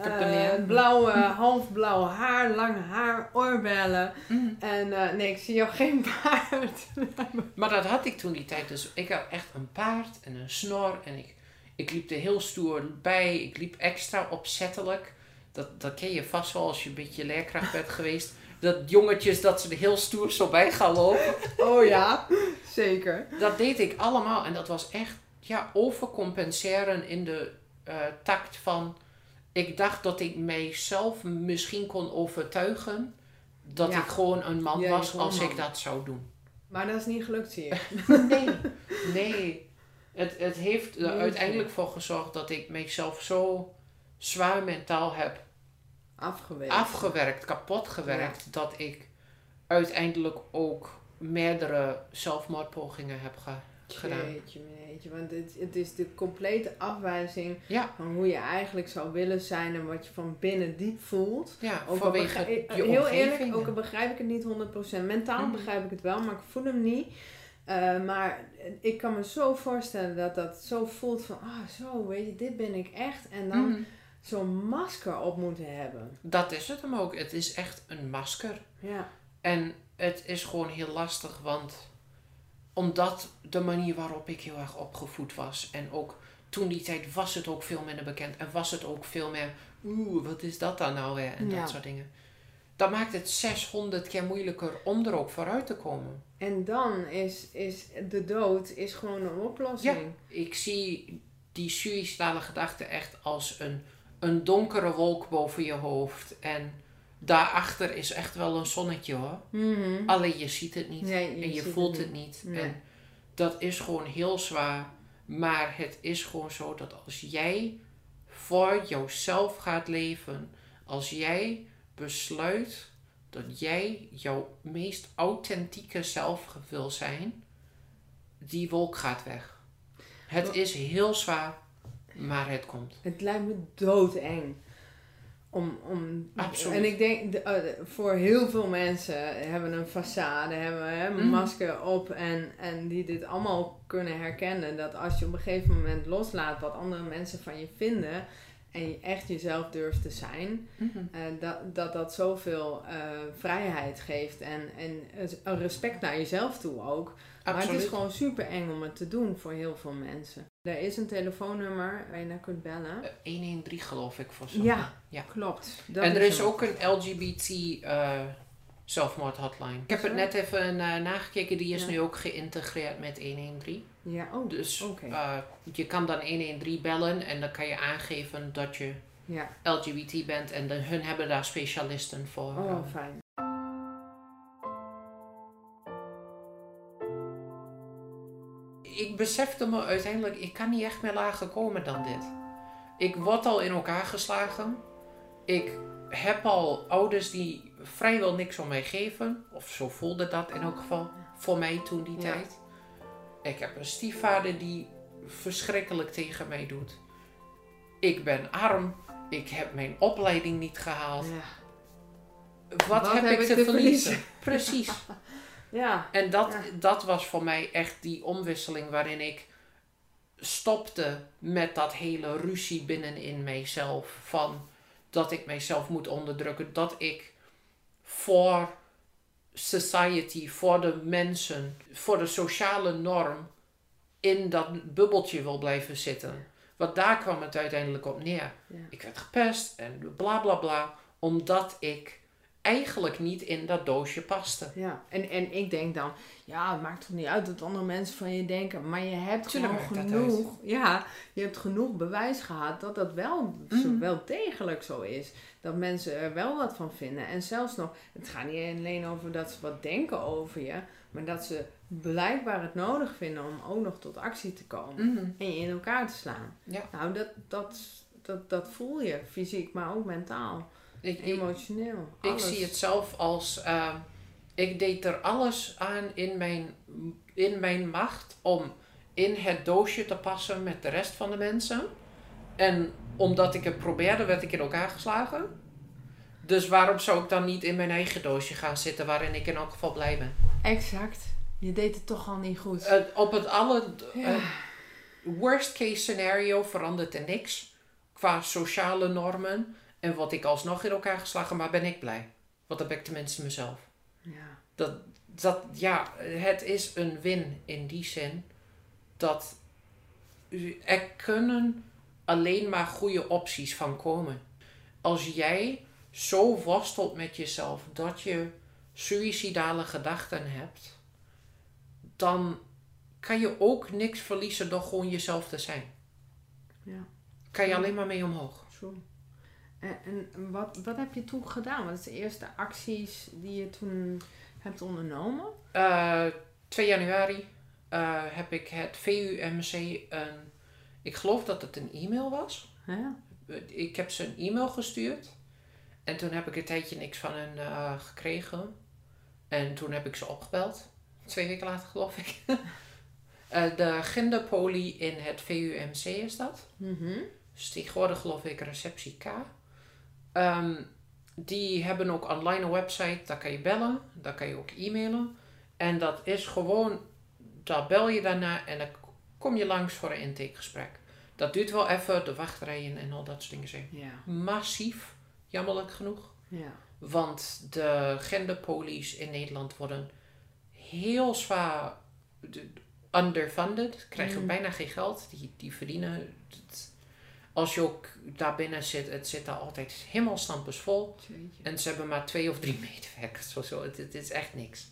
[SPEAKER 2] Meer.
[SPEAKER 1] blauwe, halfblauw haar. Lang haar. Oorbellen.
[SPEAKER 2] Mhm.
[SPEAKER 1] En eh, nee, ik zie jou geen baard.
[SPEAKER 2] Maar dat had ik toen die tijd. Dus ik had echt een paard en een snor. En ik, ik liep er heel stoer bij. Ik liep extra opzettelijk. Dat, dat ken je vast wel als je een beetje leerkracht bent geweest. Dat jongetjes dat ze er heel stoer zo bij gaan lopen.
[SPEAKER 1] oh ja, zeker.
[SPEAKER 2] Dat deed ik allemaal. En dat was echt ja, overcompenseren in de eh tact van... Ik dacht dat ik mijzelf misschien kon overtuigen... dat
[SPEAKER 1] Ja.
[SPEAKER 2] ik gewoon een man
[SPEAKER 1] Ja,
[SPEAKER 2] was als
[SPEAKER 1] man.
[SPEAKER 2] ik dat zou doen.
[SPEAKER 1] Maar dat is niet gelukt, je.
[SPEAKER 2] Nee, nee. Het, het heeft er uiteindelijk voor gezorgd dat ik mezelf zo zwaar mentaal heb
[SPEAKER 1] Afgewezen.
[SPEAKER 2] afgewerkt, kapot gewerkt, dat ik uiteindelijk ook meerdere zelfmoordpogingen heb ge- gedaan.
[SPEAKER 1] Jeetje, jeetje, want het, het is de complete afwijzing
[SPEAKER 2] Ja,
[SPEAKER 1] van hoe je eigenlijk zou willen zijn en wat je van binnen diep voelt.
[SPEAKER 2] ja
[SPEAKER 1] Ook
[SPEAKER 2] vanwege je
[SPEAKER 1] heel eerlijk, ook al begrijp ik het niet 100%. Mentaal
[SPEAKER 2] Mhm.
[SPEAKER 1] begrijp ik het wel, maar ik voel hem niet. Eh, maar ik kan me zo voorstellen dat dat zo voelt van, ah zo, weet je, dit ben ik echt. En dan
[SPEAKER 2] Mhm.
[SPEAKER 1] Zo'n masker op moeten hebben.
[SPEAKER 2] Dat is het hem ook. Het is echt een masker.
[SPEAKER 1] Ja,
[SPEAKER 2] En het is gewoon heel lastig, want omdat de manier waarop ik heel erg opgevoed was en ook toen die tijd was het ook veel minder bekend en was het ook veel meer, oeh, wat is dat dan nou weer en
[SPEAKER 1] Ja.
[SPEAKER 2] dat soort dingen. Dat maakt het 600 keer moeilijker om er ook vooruit te komen.
[SPEAKER 1] en dan is, is de dood is gewoon een oplossing.
[SPEAKER 2] Ik zie die suïcidale gedachte echt als een, een donkere wolk boven je hoofd en daarachter is echt wel een zonnetje hoor.
[SPEAKER 1] Mhm.
[SPEAKER 2] Alleen je ziet het niet.
[SPEAKER 1] Nee,
[SPEAKER 2] en je voelt het niet.
[SPEAKER 1] Nee.
[SPEAKER 2] En dat is gewoon heel zwaar. Maar het is gewoon zo dat als jij voor jouzelf gaat leven, als jij besluit dat jij jouw meest authentieke zelf wil zijn, die wolk gaat weg. Het is heel zwaar, maar het komt.
[SPEAKER 1] Het lijkt me doodeng. Om, om,
[SPEAKER 2] Absoluut.
[SPEAKER 1] En ik denk, de- eh, voor heel veel mensen hebben een façade, hebben hè, een
[SPEAKER 2] Mhm.
[SPEAKER 1] masker op en, en die dit allemaal kunnen herkennen. Dat als je op een gegeven moment loslaat wat andere mensen van je vinden en je echt jezelf durft te zijn, eh, dat, dat dat zoveel eh, vrijheid geeft en, en respect naar jezelf toe ook. Maar het is gewoon super eng om het te doen voor heel veel mensen. Er is een telefoonnummer waar je naar kunt bellen.
[SPEAKER 2] Eh, 113 geloof ik voor zo.
[SPEAKER 1] Ja,
[SPEAKER 2] Ja.
[SPEAKER 1] klopt. Dat
[SPEAKER 2] en er is ook een LGBT eh zelfmoordhotline. Ik heb het net even eh, nagekeken, die is
[SPEAKER 1] Ja.
[SPEAKER 2] nu ook geïntegreerd met 113.
[SPEAKER 1] Ja, oh,
[SPEAKER 2] Dus eh, je kan dan 113 bellen en dan kan je aangeven dat je
[SPEAKER 1] ja.
[SPEAKER 2] LGBT bent en de, hun hebben daar specialisten voor.
[SPEAKER 1] Oh,
[SPEAKER 2] eh.
[SPEAKER 1] fijn.
[SPEAKER 2] Ik besefte me uiteindelijk, ik kan niet echt meer lager komen dan dit. Ik word al in elkaar geslagen. Ik heb al ouders die vrijwel niks om mij geven. Of zo voelde dat in elk geval voor mij toen die
[SPEAKER 1] Ja.
[SPEAKER 2] tijd. Ik heb een stiefvader die verschrikkelijk tegen mij doet. Ik ben arm. Ik heb mijn opleiding niet gehaald.
[SPEAKER 1] Ja.
[SPEAKER 2] Wat, heb, ik te verliezen? Precies.
[SPEAKER 1] ja.
[SPEAKER 2] En dat,
[SPEAKER 1] Ja.
[SPEAKER 2] dat was voor mij echt die omwisseling waarin ik stopte met dat hele ruzie binnenin mijzelf. Van dat ik mijzelf moet onderdrukken. Dat ik voor society, voor de mensen, voor de sociale norm in dat bubbeltje wil blijven zitten. Want daar kwam het uiteindelijk op neer.
[SPEAKER 1] Ja.
[SPEAKER 2] Ik werd gepest en bla bla bla. Omdat ik eigenlijk niet in dat doosje paste.
[SPEAKER 1] Ja, en, en ik denk dan, ja, het maakt toch niet uit wat andere mensen van je denken. Maar je hebt
[SPEAKER 2] Tuurlijk
[SPEAKER 1] gewoon
[SPEAKER 2] dat
[SPEAKER 1] genoeg, ja, je hebt genoeg bewijs gehad dat dat wel, zo,
[SPEAKER 2] Mhm.
[SPEAKER 1] wel degelijk zo is. Dat mensen er wel wat van vinden. En zelfs nog, het gaat niet alleen over dat ze wat denken over je. Maar dat ze blijkbaar het nodig vinden om ook nog tot actie te komen.
[SPEAKER 2] Mhm.
[SPEAKER 1] En je in elkaar te slaan.
[SPEAKER 2] Ja.
[SPEAKER 1] Nou, dat, dat, dat, dat voel je. Fysiek, maar ook mentaal.
[SPEAKER 2] Ik,
[SPEAKER 1] Emotioneel.
[SPEAKER 2] ik zie het zelf als. ehm, ik deed er alles aan in mijn, in mijn macht om in het doosje te passen met de rest van de mensen. En omdat ik het probeerde, werd ik in elkaar geslagen. Dus waarom zou ik dan niet in mijn eigen doosje gaan zitten waarin ik in elk geval blij ben?
[SPEAKER 1] Exact. Je deed het toch al niet goed.
[SPEAKER 2] Op het alle
[SPEAKER 1] Ja.
[SPEAKER 2] worst case scenario verandert er niks qua sociale normen. En word ik alsnog in elkaar geslagen, maar ben ik blij. Want dan ben ik tenminste mezelf.
[SPEAKER 1] ja.
[SPEAKER 2] Dat, dat, ja, het is een win in die zin dat er kunnen alleen maar goede opties van komen. Als jij zo worstelt met jezelf dat je suïcidale gedachten hebt, dan kan je ook niks verliezen door gewoon jezelf te zijn.
[SPEAKER 1] Ja.
[SPEAKER 2] Kan je alleen maar mee omhoog.
[SPEAKER 1] Zo. En, en wat, wat heb je toen gedaan? Wat is de eerste acties die je toen hebt ondernomen?
[SPEAKER 2] Eh, 2 januari eh, heb ik het VUMC een, ik geloof dat het een e-mail was.
[SPEAKER 1] Ja.
[SPEAKER 2] Ik heb ze een e-mail gestuurd. En toen heb ik een tijdje niks van hen eh, gekregen. En toen heb ik ze opgebeld. Twee weken later geloof ik. De genderpolie in het VUMC is dat.
[SPEAKER 1] Mhm.
[SPEAKER 2] Dus tegenwoordig geloof ik receptie K. Ehm, die hebben ook online een website, daar kan je bellen, daar kan je ook e-mailen. En dat is gewoon, daar bel je daarna en dan kom je langs voor een intakegesprek. Dat duurt wel even, de wachtrijen en al dat soort dingen zijn
[SPEAKER 1] Ja.
[SPEAKER 2] massief, jammerlijk genoeg.
[SPEAKER 1] Ja.
[SPEAKER 2] Want de genderpolies in Nederland worden heel zwaar de- underfunded, krijgen
[SPEAKER 1] Mm.
[SPEAKER 2] bijna geen geld, die, die verdienen. het- Als je ook daar binnen zit, het zit daar altijd helemaal stampers vol.
[SPEAKER 1] Jeetje.
[SPEAKER 2] En ze hebben maar twee of drie medewerkers of zo. Het, het is echt niks.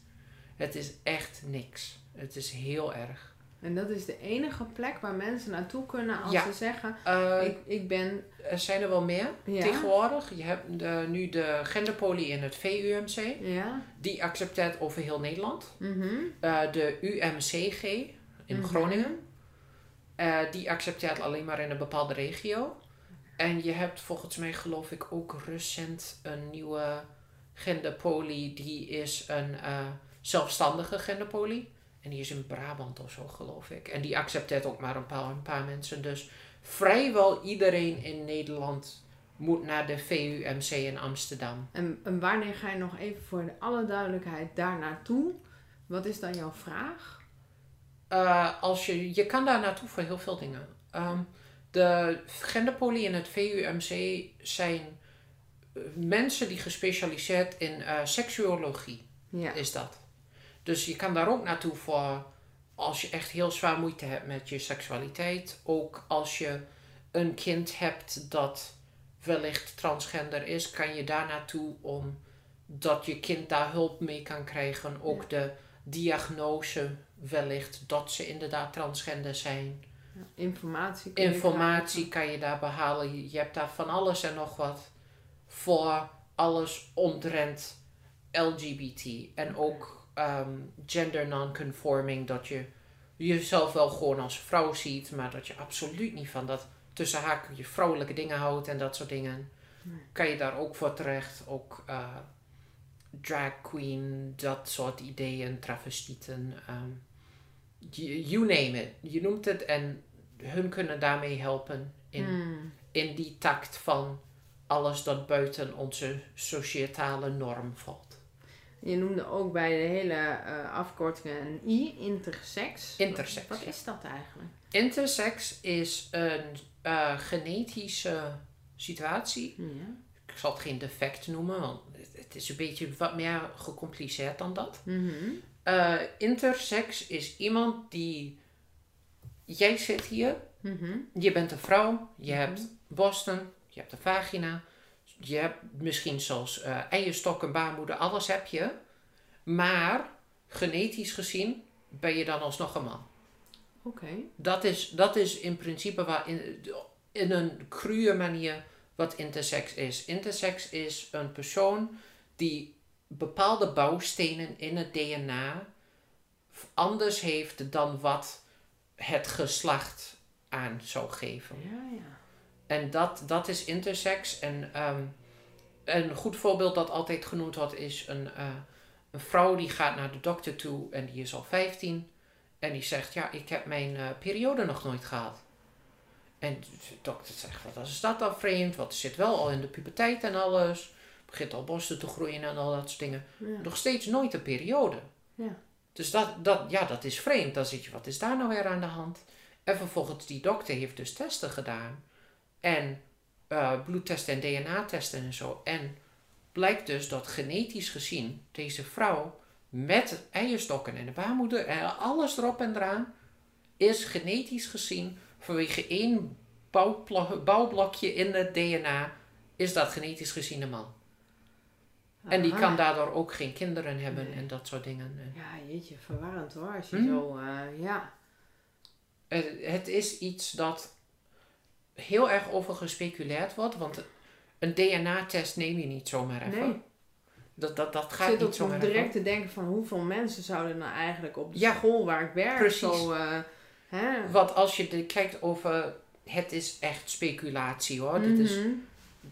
[SPEAKER 2] Het is echt niks. Het is heel erg.
[SPEAKER 1] En dat is de enige plek waar mensen naartoe kunnen als
[SPEAKER 2] Ja.
[SPEAKER 1] ze zeggen:
[SPEAKER 2] Eh,
[SPEAKER 1] ik, ik ben.
[SPEAKER 2] er zijn er wel meer
[SPEAKER 1] Ja.
[SPEAKER 2] tegenwoordig. Je hebt de, nu de genderpolie in het VUMC.
[SPEAKER 1] Ja.
[SPEAKER 2] Die accepteert over heel Nederland.
[SPEAKER 1] Mhm.
[SPEAKER 2] Eh, de UMCG in
[SPEAKER 1] Mhm.
[SPEAKER 2] Groningen. Eh, die accepteert alleen maar in een bepaalde regio. En je hebt volgens mij geloof ik ook recent een nieuwe genderpolie. Die is een eh, zelfstandige genderpolie. En die is in Brabant of zo geloof ik. En die accepteert ook maar een paar, een paar mensen. Dus vrijwel iedereen in Nederland moet naar de VUMC in Amsterdam.
[SPEAKER 1] En, en wanneer ga je nog even voor alle duidelijkheid daar naartoe? Wat is dan jouw vraag?
[SPEAKER 2] Eh, als je, je kan daar naartoe voor heel veel dingen. Ehm, de genderpolie en het VUMC zijn eh, mensen die gespecialiseerd in eh seksuologie
[SPEAKER 1] Ja.
[SPEAKER 2] is dat. Dus je kan daar ook naartoe voor als je echt heel zwaar moeite hebt met je seksualiteit. Ook als je een kind hebt dat wellicht transgender is, kan je daar naartoe om dat je kind daar hulp mee kan krijgen. Ook de diagnose wellicht dat ze inderdaad transgender zijn.
[SPEAKER 1] Ja, Informatie. je
[SPEAKER 2] Informatie kan je daar behalen. Je- Je hebt daar van alles en nog wat voor alles omtrent LGBT. En ook ehm, gender non-conforming. Dat je jezelf wel gewoon als vrouw ziet, maar dat je absoluut niet van dat tussen haakjes vrouwelijke dingen houdt en dat soort dingen.
[SPEAKER 1] Nee.
[SPEAKER 2] Kan je daar ook voor terecht. Ook eh, drag queen, dat soort ideeën, travestieten. ehm, you, you name it. Je noemt het en hun kunnen daarmee helpen in,
[SPEAKER 1] Hmm.
[SPEAKER 2] in die takt van alles dat buiten onze societale norm valt.
[SPEAKER 1] Je noemde ook bij de hele eh, afkortingen een I, intersex.
[SPEAKER 2] Intersex,
[SPEAKER 1] Wat, is dat eigenlijk?
[SPEAKER 2] Intersex is een eh, genetische situatie.
[SPEAKER 1] Ja.
[SPEAKER 2] Ik zal het geen defect noemen, want het- het is een beetje wat meer gecompliceerd dan dat.
[SPEAKER 1] Mhm.
[SPEAKER 2] Eh, intersex is iemand die. Jij zit hier,
[SPEAKER 1] Mhm.
[SPEAKER 2] je bent een vrouw, je
[SPEAKER 1] Mhm.
[SPEAKER 2] hebt borsten, je hebt een vagina, je hebt misschien zelfs eh eierstokken, baarmoeder, alles heb je. Maar genetisch gezien ben je dan alsnog een man.
[SPEAKER 1] Oké.
[SPEAKER 2] Dat is, dat is in principe waar in, in een cruwe manier wat intersex is. Intersex is een persoon die bepaalde bouwstenen in het DNA anders heeft dan wat het geslacht aan zou geven.
[SPEAKER 1] Ja, ja.
[SPEAKER 2] En dat, dat is intersex. En ehm, een goed voorbeeld dat altijd genoemd wordt is een, eh, een vrouw die gaat naar de dokter toe en die is al 15. En die zegt, ja, ik heb mijn eh, periode nog nooit gehad. En de dokter zegt, wat is dat dan vreemd? Want zit wel al in de puberteit en alles. Begint al borsten te groeien en al dat soort dingen.
[SPEAKER 1] Ja.
[SPEAKER 2] Nog steeds nooit een periode.
[SPEAKER 1] Ja.
[SPEAKER 2] Dus dat, dat, ja, dat is vreemd. Dan zit je, wat is daar nou weer aan de hand? En vervolgens, die dokter heeft dus testen gedaan. En eh, bloedtesten en DNA-testen en zo. En blijkt dus dat genetisch gezien deze vrouw met eierstokken en de baarmoeder en alles erop en eraan, is genetisch gezien vanwege één bouwblokje in het DNA, is dat genetisch gezien een man. En die kan daardoor ook geen kinderen hebben
[SPEAKER 1] Nee.
[SPEAKER 2] en dat soort dingen. En
[SPEAKER 1] Ja, jeetje, verwarrend hoor. Als je
[SPEAKER 2] Hm?
[SPEAKER 1] zo, eh, ja.
[SPEAKER 2] Het, het is iets dat heel erg over gespeculeerd wordt, want een DNA-test neem je niet zomaar even.
[SPEAKER 1] Nee.
[SPEAKER 2] Dat, dat, dat
[SPEAKER 1] Ik
[SPEAKER 2] gaat
[SPEAKER 1] zit
[SPEAKER 2] niet even.
[SPEAKER 1] direct te denken van hoeveel mensen zouden nou eigenlijk op de
[SPEAKER 2] Ja,
[SPEAKER 1] school waar ik werk
[SPEAKER 2] precies.
[SPEAKER 1] zo... eh, hè?
[SPEAKER 2] Want als je kijkt over, het is echt speculatie hoor. Dit is,
[SPEAKER 1] Mhm.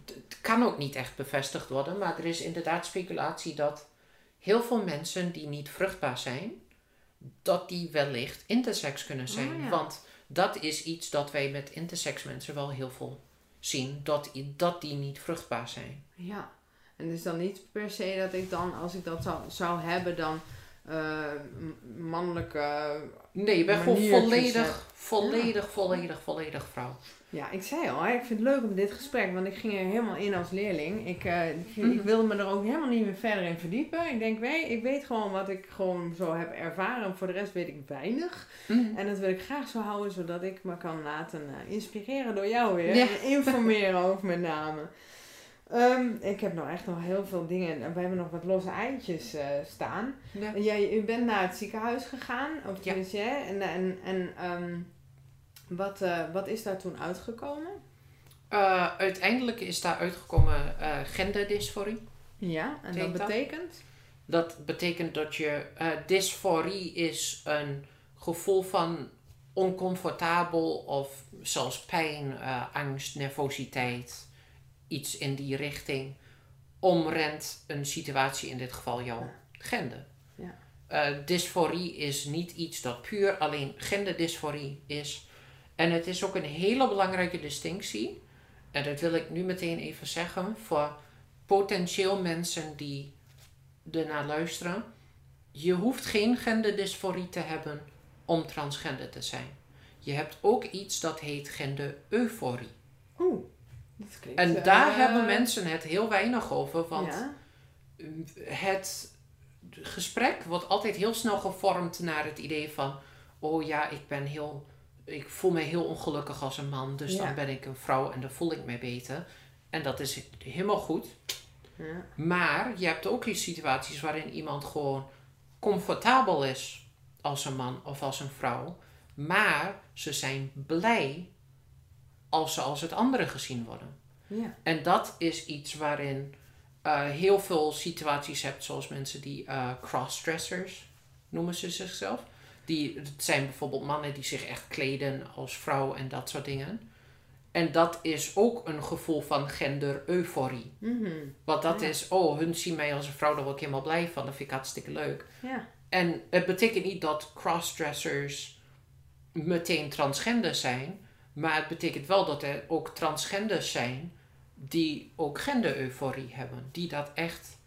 [SPEAKER 2] Het kan ook niet echt bevestigd worden, maar er is inderdaad speculatie dat heel veel mensen die niet vruchtbaar zijn, dat die wellicht intersex kunnen zijn.
[SPEAKER 1] Oh, ja.
[SPEAKER 2] Want dat is iets dat wij met intersex mensen wel heel veel zien. Dat, dat die niet vruchtbaar zijn.
[SPEAKER 1] Ja, en is dan niet per se dat ik dan, als ik dat zou, zou hebben, dan m- mannelijke...
[SPEAKER 2] Nee, je bent gewoon volledig, volledig, volledig, volledig vrouw.
[SPEAKER 1] Ja, ik zei al, hè, ik vind het leuk om dit gesprek, want ik ging er helemaal in als leerling. Ik, eh, ik,
[SPEAKER 2] Mhm.
[SPEAKER 1] wilde me er ook helemaal niet meer verder in verdiepen. Ik denk, nee, ik weet gewoon wat ik gewoon zo heb ervaren. En voor de rest weet ik weinig. En dat wil ik graag zo houden, zodat ik me kan laten eh, inspireren door jou weer.
[SPEAKER 2] Ja.
[SPEAKER 1] En informeren over met name. Ehm, ik heb nou echt nog heel veel dingen. We hebben nog wat losse eitjes eh, staan.
[SPEAKER 2] Ja.
[SPEAKER 1] Jij, u bent naar het ziekenhuis gegaan. Of
[SPEAKER 2] Ja.
[SPEAKER 1] en, en ehm, wat, eh, wat is daar toen uitgekomen?
[SPEAKER 2] Eh, uiteindelijk is daar uitgekomen eh, genderdysforie.
[SPEAKER 1] Ja, en dat
[SPEAKER 2] dat?
[SPEAKER 1] betekent?
[SPEAKER 2] Dat betekent dat je dysforie is een gevoel van oncomfortabel of zelfs pijn, angst, nervositeit, iets in die richting, omrent een situatie, in dit geval jouw gender.
[SPEAKER 1] Ja.
[SPEAKER 2] Dysforie is niet iets dat puur alleen genderdysforie is. En het is ook een hele belangrijke distinctie. En dat wil ik nu meteen even zeggen voor potentieel mensen die ernaar luisteren. Je hoeft geen genderdysforie te hebben om transgender te zijn. Je hebt ook iets dat heet gendereuforie.
[SPEAKER 1] Oeh, dat klinkt...
[SPEAKER 2] En
[SPEAKER 1] eh,
[SPEAKER 2] daar hebben mensen het heel weinig over, want
[SPEAKER 1] Ja,
[SPEAKER 2] het gesprek wordt altijd heel snel gevormd naar het idee van: oh ja, ik ben heel, ik voel me heel ongelukkig als een man, dus
[SPEAKER 1] Ja.
[SPEAKER 2] dan ben ik een vrouw en dan voel ik me beter. En dat is helemaal goed.
[SPEAKER 1] ja,
[SPEAKER 2] Maar je hebt ook die situaties waarin iemand gewoon comfortabel is als een man of als een vrouw, maar ze zijn blij als ze als het andere gezien worden.
[SPEAKER 1] ja.
[SPEAKER 2] En dat is iets waarin eh, heel veel situaties hebt, zoals mensen die eh, crossdressers noemen ze zichzelf. Die, het zijn bijvoorbeeld mannen die zich echt kleden als vrouw en dat soort dingen. En dat is ook een gevoel van gender-euforie.
[SPEAKER 1] Mhm.
[SPEAKER 2] Want dat
[SPEAKER 1] Ja.
[SPEAKER 2] is, oh, hun zien mij als een vrouw, daar word ik helemaal blij van. Dat vind ik hartstikke leuk.
[SPEAKER 1] ja.
[SPEAKER 2] En het betekent niet dat crossdressers meteen transgender zijn. Maar het betekent wel dat er ook transgenders zijn die ook gender-euforie hebben. Die dat echt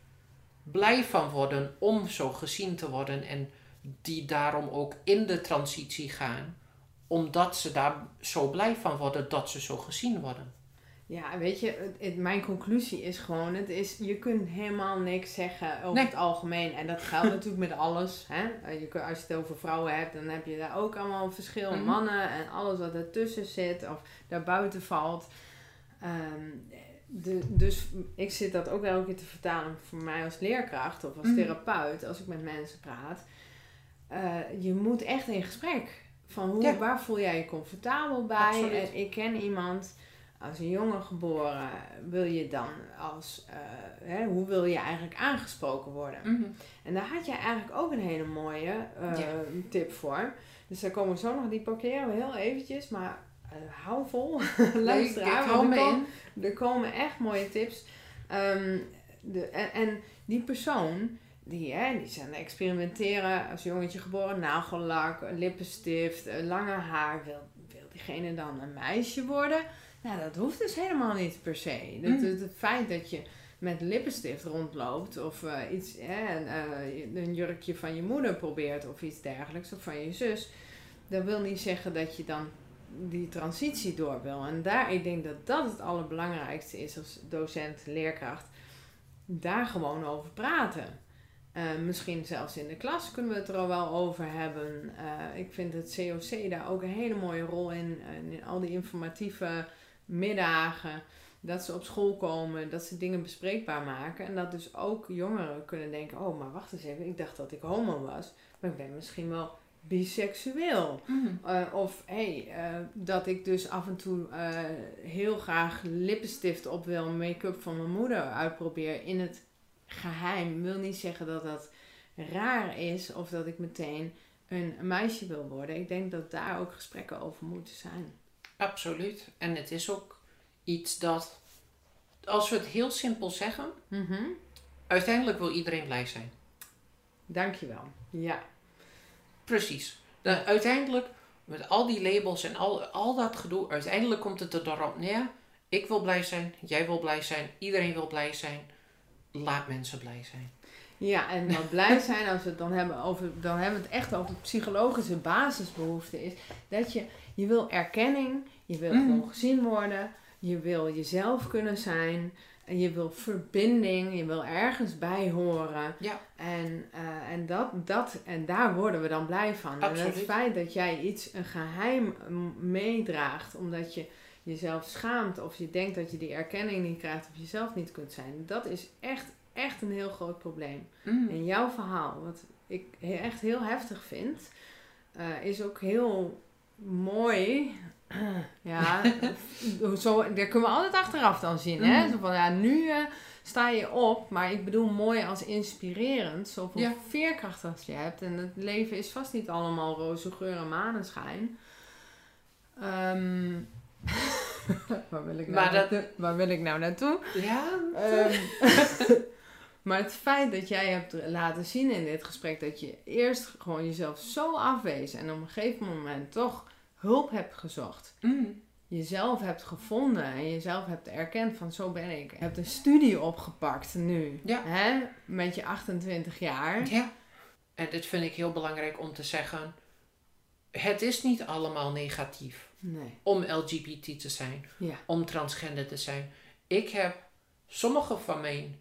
[SPEAKER 2] blij van worden om zo gezien te worden. En die daarom ook in de transitie gaan. Omdat ze daar zo blij van worden dat ze zo gezien worden.
[SPEAKER 1] Ja, weet je, het, mijn conclusie is gewoon, het is, je kunt helemaal niks zeggen over
[SPEAKER 2] Nee.
[SPEAKER 1] het algemeen. En dat geldt natuurlijk met alles. Hè? Eh, Je, als je het over vrouwen hebt, dan heb je daar ook allemaal een verschil.
[SPEAKER 2] Mhm.
[SPEAKER 1] Mannen en alles wat ertussen zit of daarbuiten valt. Ehm, de, dus ik zit dat ook elke keer te vertalen voor mij als leerkracht of als
[SPEAKER 2] Mhm.
[SPEAKER 1] therapeut, als ik met mensen praat. Eh, je moet echt in gesprek. Van hoe,
[SPEAKER 2] Ja.
[SPEAKER 1] waar voel jij je comfortabel bij?
[SPEAKER 2] Absoluut.
[SPEAKER 1] En ik ken iemand, als een jongen geboren, wil je dan als, eh, hè, hoe wil je eigenlijk aangesproken worden? En daar had jij eigenlijk ook een hele mooie eh,
[SPEAKER 2] Ja.
[SPEAKER 1] tip voor. Dus daar komen we zo nog, die parkeren we heel eventjes, maar hou vol. Luister aan, er, komen, er komen echt mooie tips. Ehm, de, en, en die persoon, die, hè, die zijn experimenteren, als jongetje geboren, nagellak, lippenstift, lange haar, wil, wil diegene dan een meisje worden? Nou, dat hoeft dus helemaal niet per se. Dat,
[SPEAKER 2] Mm.
[SPEAKER 1] het, het feit dat je met lippenstift rondloopt of eh, iets, hè, een, eh, een jurkje van je moeder probeert of iets dergelijks, of van je zus, dat wil niet zeggen dat je dan die transitie door wil. En daar, ik denk dat dat het allerbelangrijkste is als docent, leerkracht. Daar gewoon over praten. Eh, misschien zelfs in de klas kunnen we het er al wel over hebben. Eh, ik vind het COC daar ook een hele mooie rol in. En in al die informatieve middagen. Dat ze op school komen, dat ze dingen bespreekbaar maken. En dat dus ook jongeren kunnen denken: oh, maar wacht eens even, ik dacht dat ik homo was. Maar ik ben misschien wel biseksueel. Eh, of hey, dat ik dus af en toe heel graag lippenstift op wil, make-up van mijn moeder uitprobeer in het geheim. Wil niet zeggen dat dat raar is of dat ik meteen een meisje wil worden. Ik denk dat daar ook gesprekken over moeten zijn.
[SPEAKER 2] Absoluut. En het is ook iets dat, als we het heel simpel zeggen, uiteindelijk wil iedereen blij zijn.
[SPEAKER 1] Dankjewel. Ja.
[SPEAKER 2] Precies. Dan, uiteindelijk, met al die labels en al, al dat gedoe, uiteindelijk komt het er erop neer. Ik wil blij zijn, jij wil blij zijn, iedereen wil blij zijn. Laat mensen blij zijn.
[SPEAKER 1] Ja, en wat blij zijn als we het dan hebben over, dan hebben we het echt over psychologische basisbehoefte is dat je, je wil erkenning, je wil
[SPEAKER 2] Mhm.
[SPEAKER 1] gewoon gezien worden, je wil jezelf kunnen zijn, en je wil verbinding, je wil ergens bij horen.
[SPEAKER 2] Ja.
[SPEAKER 1] En, eh, en, dat, dat, en daar worden we dan blij van. En
[SPEAKER 2] Absoluut.
[SPEAKER 1] het feit dat jij iets, een geheim meedraagt, omdat je jezelf schaamt of je denkt dat je die erkenning niet krijgt of jezelf niet kunt zijn, dat is echt, echt een heel groot probleem.
[SPEAKER 2] Mm.
[SPEAKER 1] En jouw verhaal, wat ik echt heel heftig vind, eh, is ook heel mooi. ja, zo, daar kunnen we altijd achteraf dan zien. Hè?
[SPEAKER 2] Mhm.
[SPEAKER 1] Zo van, ja, nu eh, sta je op, maar ik bedoel mooi als inspirerend. Zoveel
[SPEAKER 2] Ja.
[SPEAKER 1] veerkracht als je hebt. En het leven is vast niet allemaal roze geur en maneschijn. Ehm, waar, wil ik nou
[SPEAKER 2] Maar dat-
[SPEAKER 1] naartoe? waar wil ik nou naartoe?
[SPEAKER 2] Ja,
[SPEAKER 1] Ehm, maar het feit dat jij hebt laten zien in dit gesprek dat je eerst gewoon jezelf zo afwezen en op een gegeven moment toch hulp hebt gezocht.
[SPEAKER 2] mm.
[SPEAKER 1] Jezelf hebt gevonden en jezelf hebt erkend van zo ben ik. Je hebt een studie opgepakt nu.
[SPEAKER 2] Ja.
[SPEAKER 1] Hè? Met je 28 jaar.
[SPEAKER 2] ja. En dit vind ik heel belangrijk om te zeggen. Het is niet allemaal negatief
[SPEAKER 1] Nee.
[SPEAKER 2] om LGBT te zijn,
[SPEAKER 1] Ja.
[SPEAKER 2] om transgender te zijn. Ik heb sommige van mijn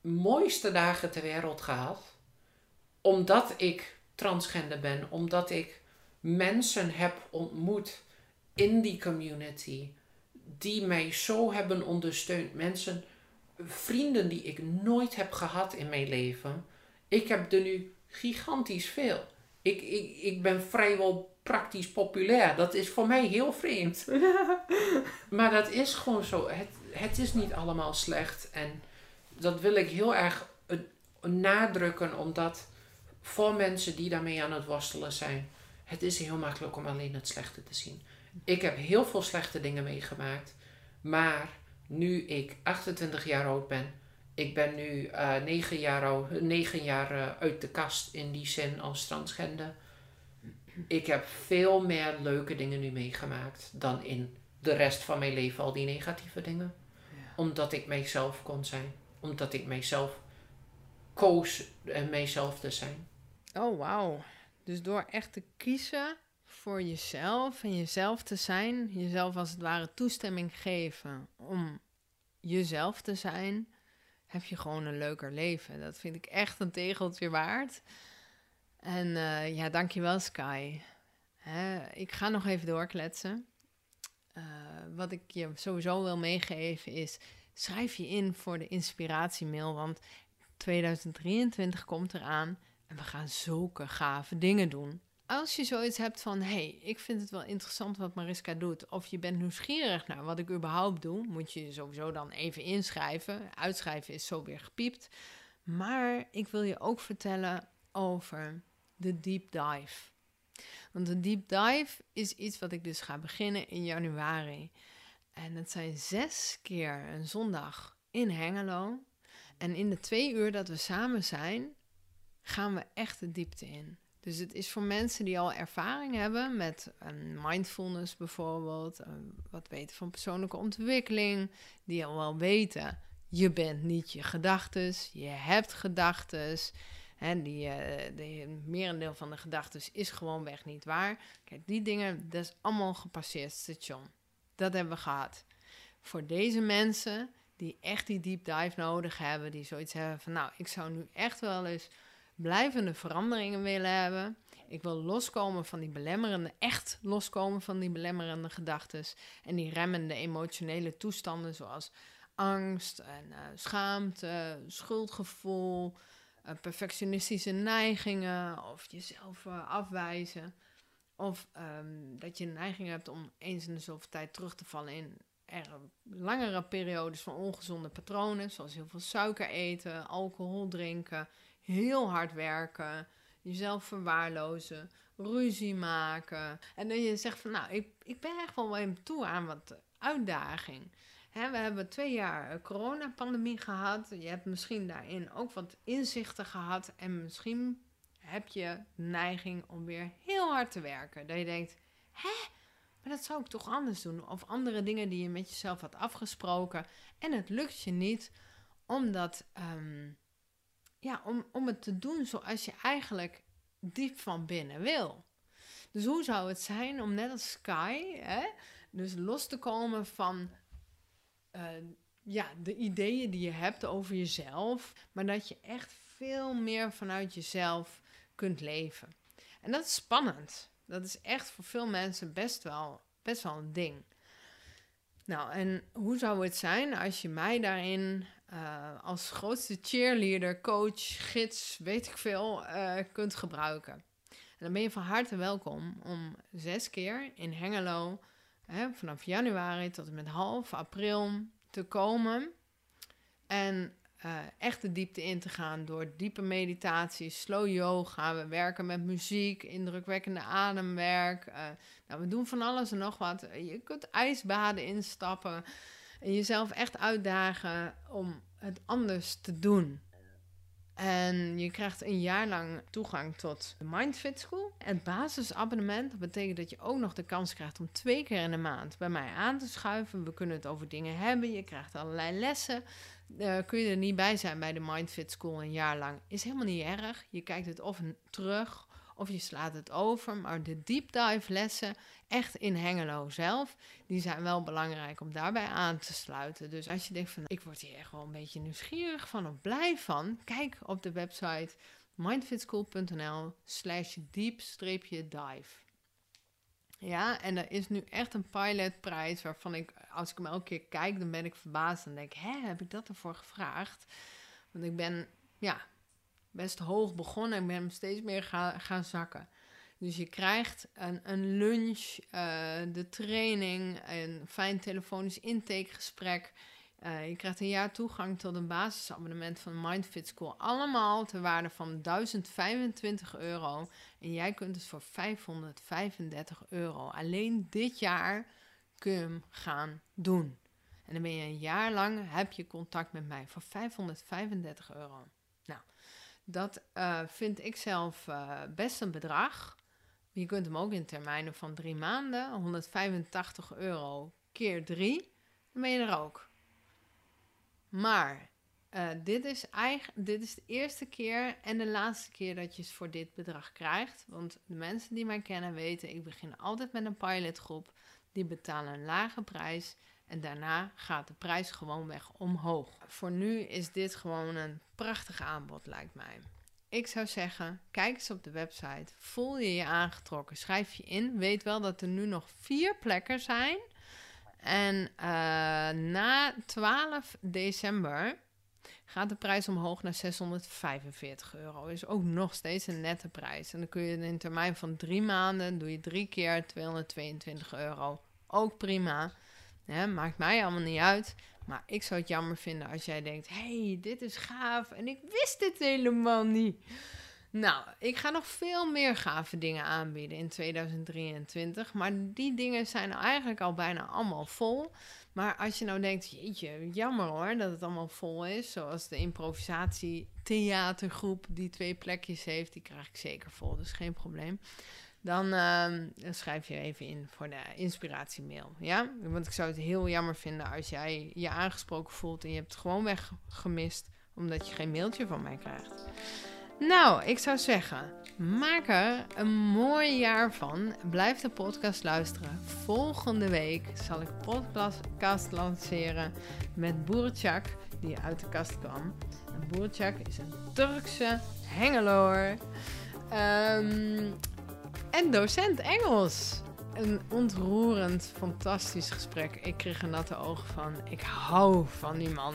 [SPEAKER 2] mooiste dagen ter wereld gehad, omdat ik transgender ben, omdat ik mensen heb ontmoet in die community die mij zo hebben ondersteund. Mensen, vrienden die ik nooit heb gehad in mijn leven. Ik heb er nu gigantisch veel. Ik, ik, ik ben vrijwel praktisch populair. Dat is voor mij heel vreemd. Maar dat is gewoon zo. Het, het is niet allemaal slecht. En dat wil ik heel erg eh, nadrukken, omdat voor mensen die daarmee aan het worstelen zijn, het is heel makkelijk om alleen het slechte te zien. Ik heb heel veel slechte dingen meegemaakt, maar nu ik 28 jaar oud ben, ik ben nu eh 9 jaar, oud, 9 jaar eh, uit de kast in die zin als transgender. Ik heb veel meer leuke dingen nu meegemaakt dan in de rest van mijn leven al die negatieve dingen. Omdat ik mijzelf kon zijn. Omdat ik mijzelf koos en mijzelf te zijn.
[SPEAKER 1] Oh, wauw. Dus door echt te kiezen voor jezelf en jezelf te zijn, jezelf als het ware toestemming geven om jezelf te zijn, heb je gewoon een leuker leven. Dat vind ik echt een tegeltje waard. En eh, ja, dankjewel Sky. Ik ga nog even doorkletsen. Eh, wat ik je sowieso wil meegeven is, schrijf je in voor de inspiratiemail, want 2023 komt eraan. En we gaan zulke gave dingen doen. Als je zoiets hebt van, hé, hey, ik vind het wel interessant wat Mariska doet, of je bent nieuwsgierig naar wat ik überhaupt doe, moet je je sowieso dan even inschrijven. Uitschrijven is zo weer gepiept. Maar ik wil je ook vertellen over de deep dive. Want de deep dive is iets wat ik dus ga beginnen in januari. En het zijn zes keer een zondag in Hengelo. En in de twee uur dat we samen zijn, gaan we echt de diepte in. Dus het is voor mensen die al ervaring hebben met een mindfulness bijvoorbeeld, eh, wat weten van persoonlijke ontwikkeling, die al wel weten, je bent niet je gedachtes, je hebt gedachtes. En die, de merendeel van de gedachten is gewoonweg niet waar. Kijk, die dingen, dat is allemaal gepasseerd station. Dat hebben we gehad. Voor deze mensen die echt die deep dive nodig hebben, die zoiets hebben van, nou, ik zou nu echt wel eens blijvende veranderingen willen hebben. Ik wil loskomen van die belemmerende, echt loskomen van die belemmerende gedachten en die remmende emotionele toestanden zoals angst en eh, schaamte, schuldgevoel, eh, perfectionistische neigingen of jezelf eh, afwijzen. Of ehm, dat je een neiging hebt om eens in de zoveel tijd terug te vallen in er langere periodes van ongezonde patronen, zoals heel veel suiker eten, alcohol drinken, heel hard werken, jezelf verwaarlozen, ruzie maken. En dat je zegt van nou, ik, ik ben echt wel even toe aan wat uitdaging. We hebben twee jaar eh, coronapandemie gehad. Je hebt misschien daarin ook wat inzichten gehad. En misschien heb je neiging om weer heel hard te werken. Dat je denkt, hè, maar dat zou ik toch anders doen. Of andere dingen die je met jezelf had afgesproken. En het lukt je niet, omdat, ehm, ja, om, om het te doen zoals je eigenlijk diep van binnen wil. Dus hoe zou het zijn om net als Sky, hè, dus los te komen van eh, ja, de ideeën die je hebt over jezelf, maar dat je echt veel meer vanuit jezelf kunt leven. En dat is spannend. Dat is echt voor veel mensen best wel, best wel een ding. Nou, en hoe zou het zijn als je mij daarin uh, als grootste cheerleader, coach, gids, weet ik veel, uh, kunt gebruiken? En dan ben je van harte welkom om zes keer in Hengelo, vanaf januari tot en met half april, te komen. En uh, echt de diepte in te gaan door diepe meditatie, slow yoga. We werken met muziek, indrukwekkende ademwerk. Uh, nou, we doen van alles en nog wat. Je kunt ijsbaden instappen en jezelf echt uitdagen om het anders te doen. En je krijgt een jaar lang toegang tot de Mindfit School. Het basisabonnement, dat betekent dat je ook nog de kans krijgt om twee keer in de maand bij mij aan te schuiven. We kunnen het over dingen hebben. Je krijgt allerlei lessen. Uh, kun je er niet bij zijn bij de Mindfit School een jaar lang, is helemaal niet erg. Je kijkt het of terug of je slaat het over. Maar de deep dive lessen, echt in Hengelo zelf, die zijn wel belangrijk om daarbij aan te sluiten. Dus als je denkt van, ik word hier echt wel een beetje nieuwsgierig van of blij van, kijk op de website mindfitschool.nl slash deep-dive. Ja, en er is nu echt een pilotprijs waarvan ik, als ik hem elke keer kijk, dan ben ik verbaasd en denk, hè, heb ik dat ervoor gevraagd? Want ik ben, ja, best hoog begonnen en ben steeds meer gaan, gaan zakken. Dus je krijgt een, een lunch, uh, de training, een fijn telefonisch intakegesprek. Uh, je krijgt een jaar toegang tot een basisabonnement van Mindfit School. Allemaal ter waarde van 1025 euro. En jij kunt het voor 535 euro. Alleen dit jaar kun je hem gaan doen. En dan ben je een jaar lang, heb je contact met mij voor 535 euro. Dat uh, vind ik zelf uh, best een bedrag. Je kunt hem ook in termijnen van drie maanden, 185 euro keer drie, dan ben je er ook. Maar uh, dit, is eigen, dit is de eerste keer en de laatste keer dat je het voor dit bedrag krijgt. Want de mensen die mij kennen weten, ik begin altijd met een pilotgroep. Die betalen een lage prijs en daarna gaat de prijs gewoon weg omhoog. Voor nu is dit gewoon een prachtig aanbod, lijkt mij. Ik zou zeggen, kijk eens op de website. Voel je je aangetrokken? Schrijf je in. Weet wel dat er nu nog vier plekken zijn. En uh, na 12 december gaat de prijs omhoog naar 645 euro. Is ook nog steeds een nette prijs. En dan kun je in een termijn van drie maanden, doe je drie keer 222 euro. Ook prima. Maakt mij allemaal niet uit. Maar ik zou het jammer vinden als jij denkt: hey, dit is gaaf en ik wist dit helemaal niet. Nou, ik ga nog veel meer gave dingen aanbieden in 2023. Maar die dingen zijn eigenlijk al bijna allemaal vol. Maar als je nou denkt, jeetje, jammer hoor dat het allemaal vol is. Zoals de improvisatie theatergroep die twee plekjes heeft. Die krijg ik zeker vol, dus geen probleem. Dan, uh, schrijf je even in voor de inspiratiemail. Ja? Want ik zou het heel jammer vinden als jij je aangesproken voelt en je hebt het gewoon weggemist. Omdat je geen mailtje van mij krijgt. Nou, ik zou zeggen, maak er een mooi jaar van. Blijf de podcast luisteren. Volgende week zal ik podcast lanceren met Boertjak, die uit de kast kwam. Boertjak is een Turkse hengeloor. Um, en docent Engels. Een ontroerend, fantastisch gesprek. Ik kreeg er natte ogen van. Ik hou van die man.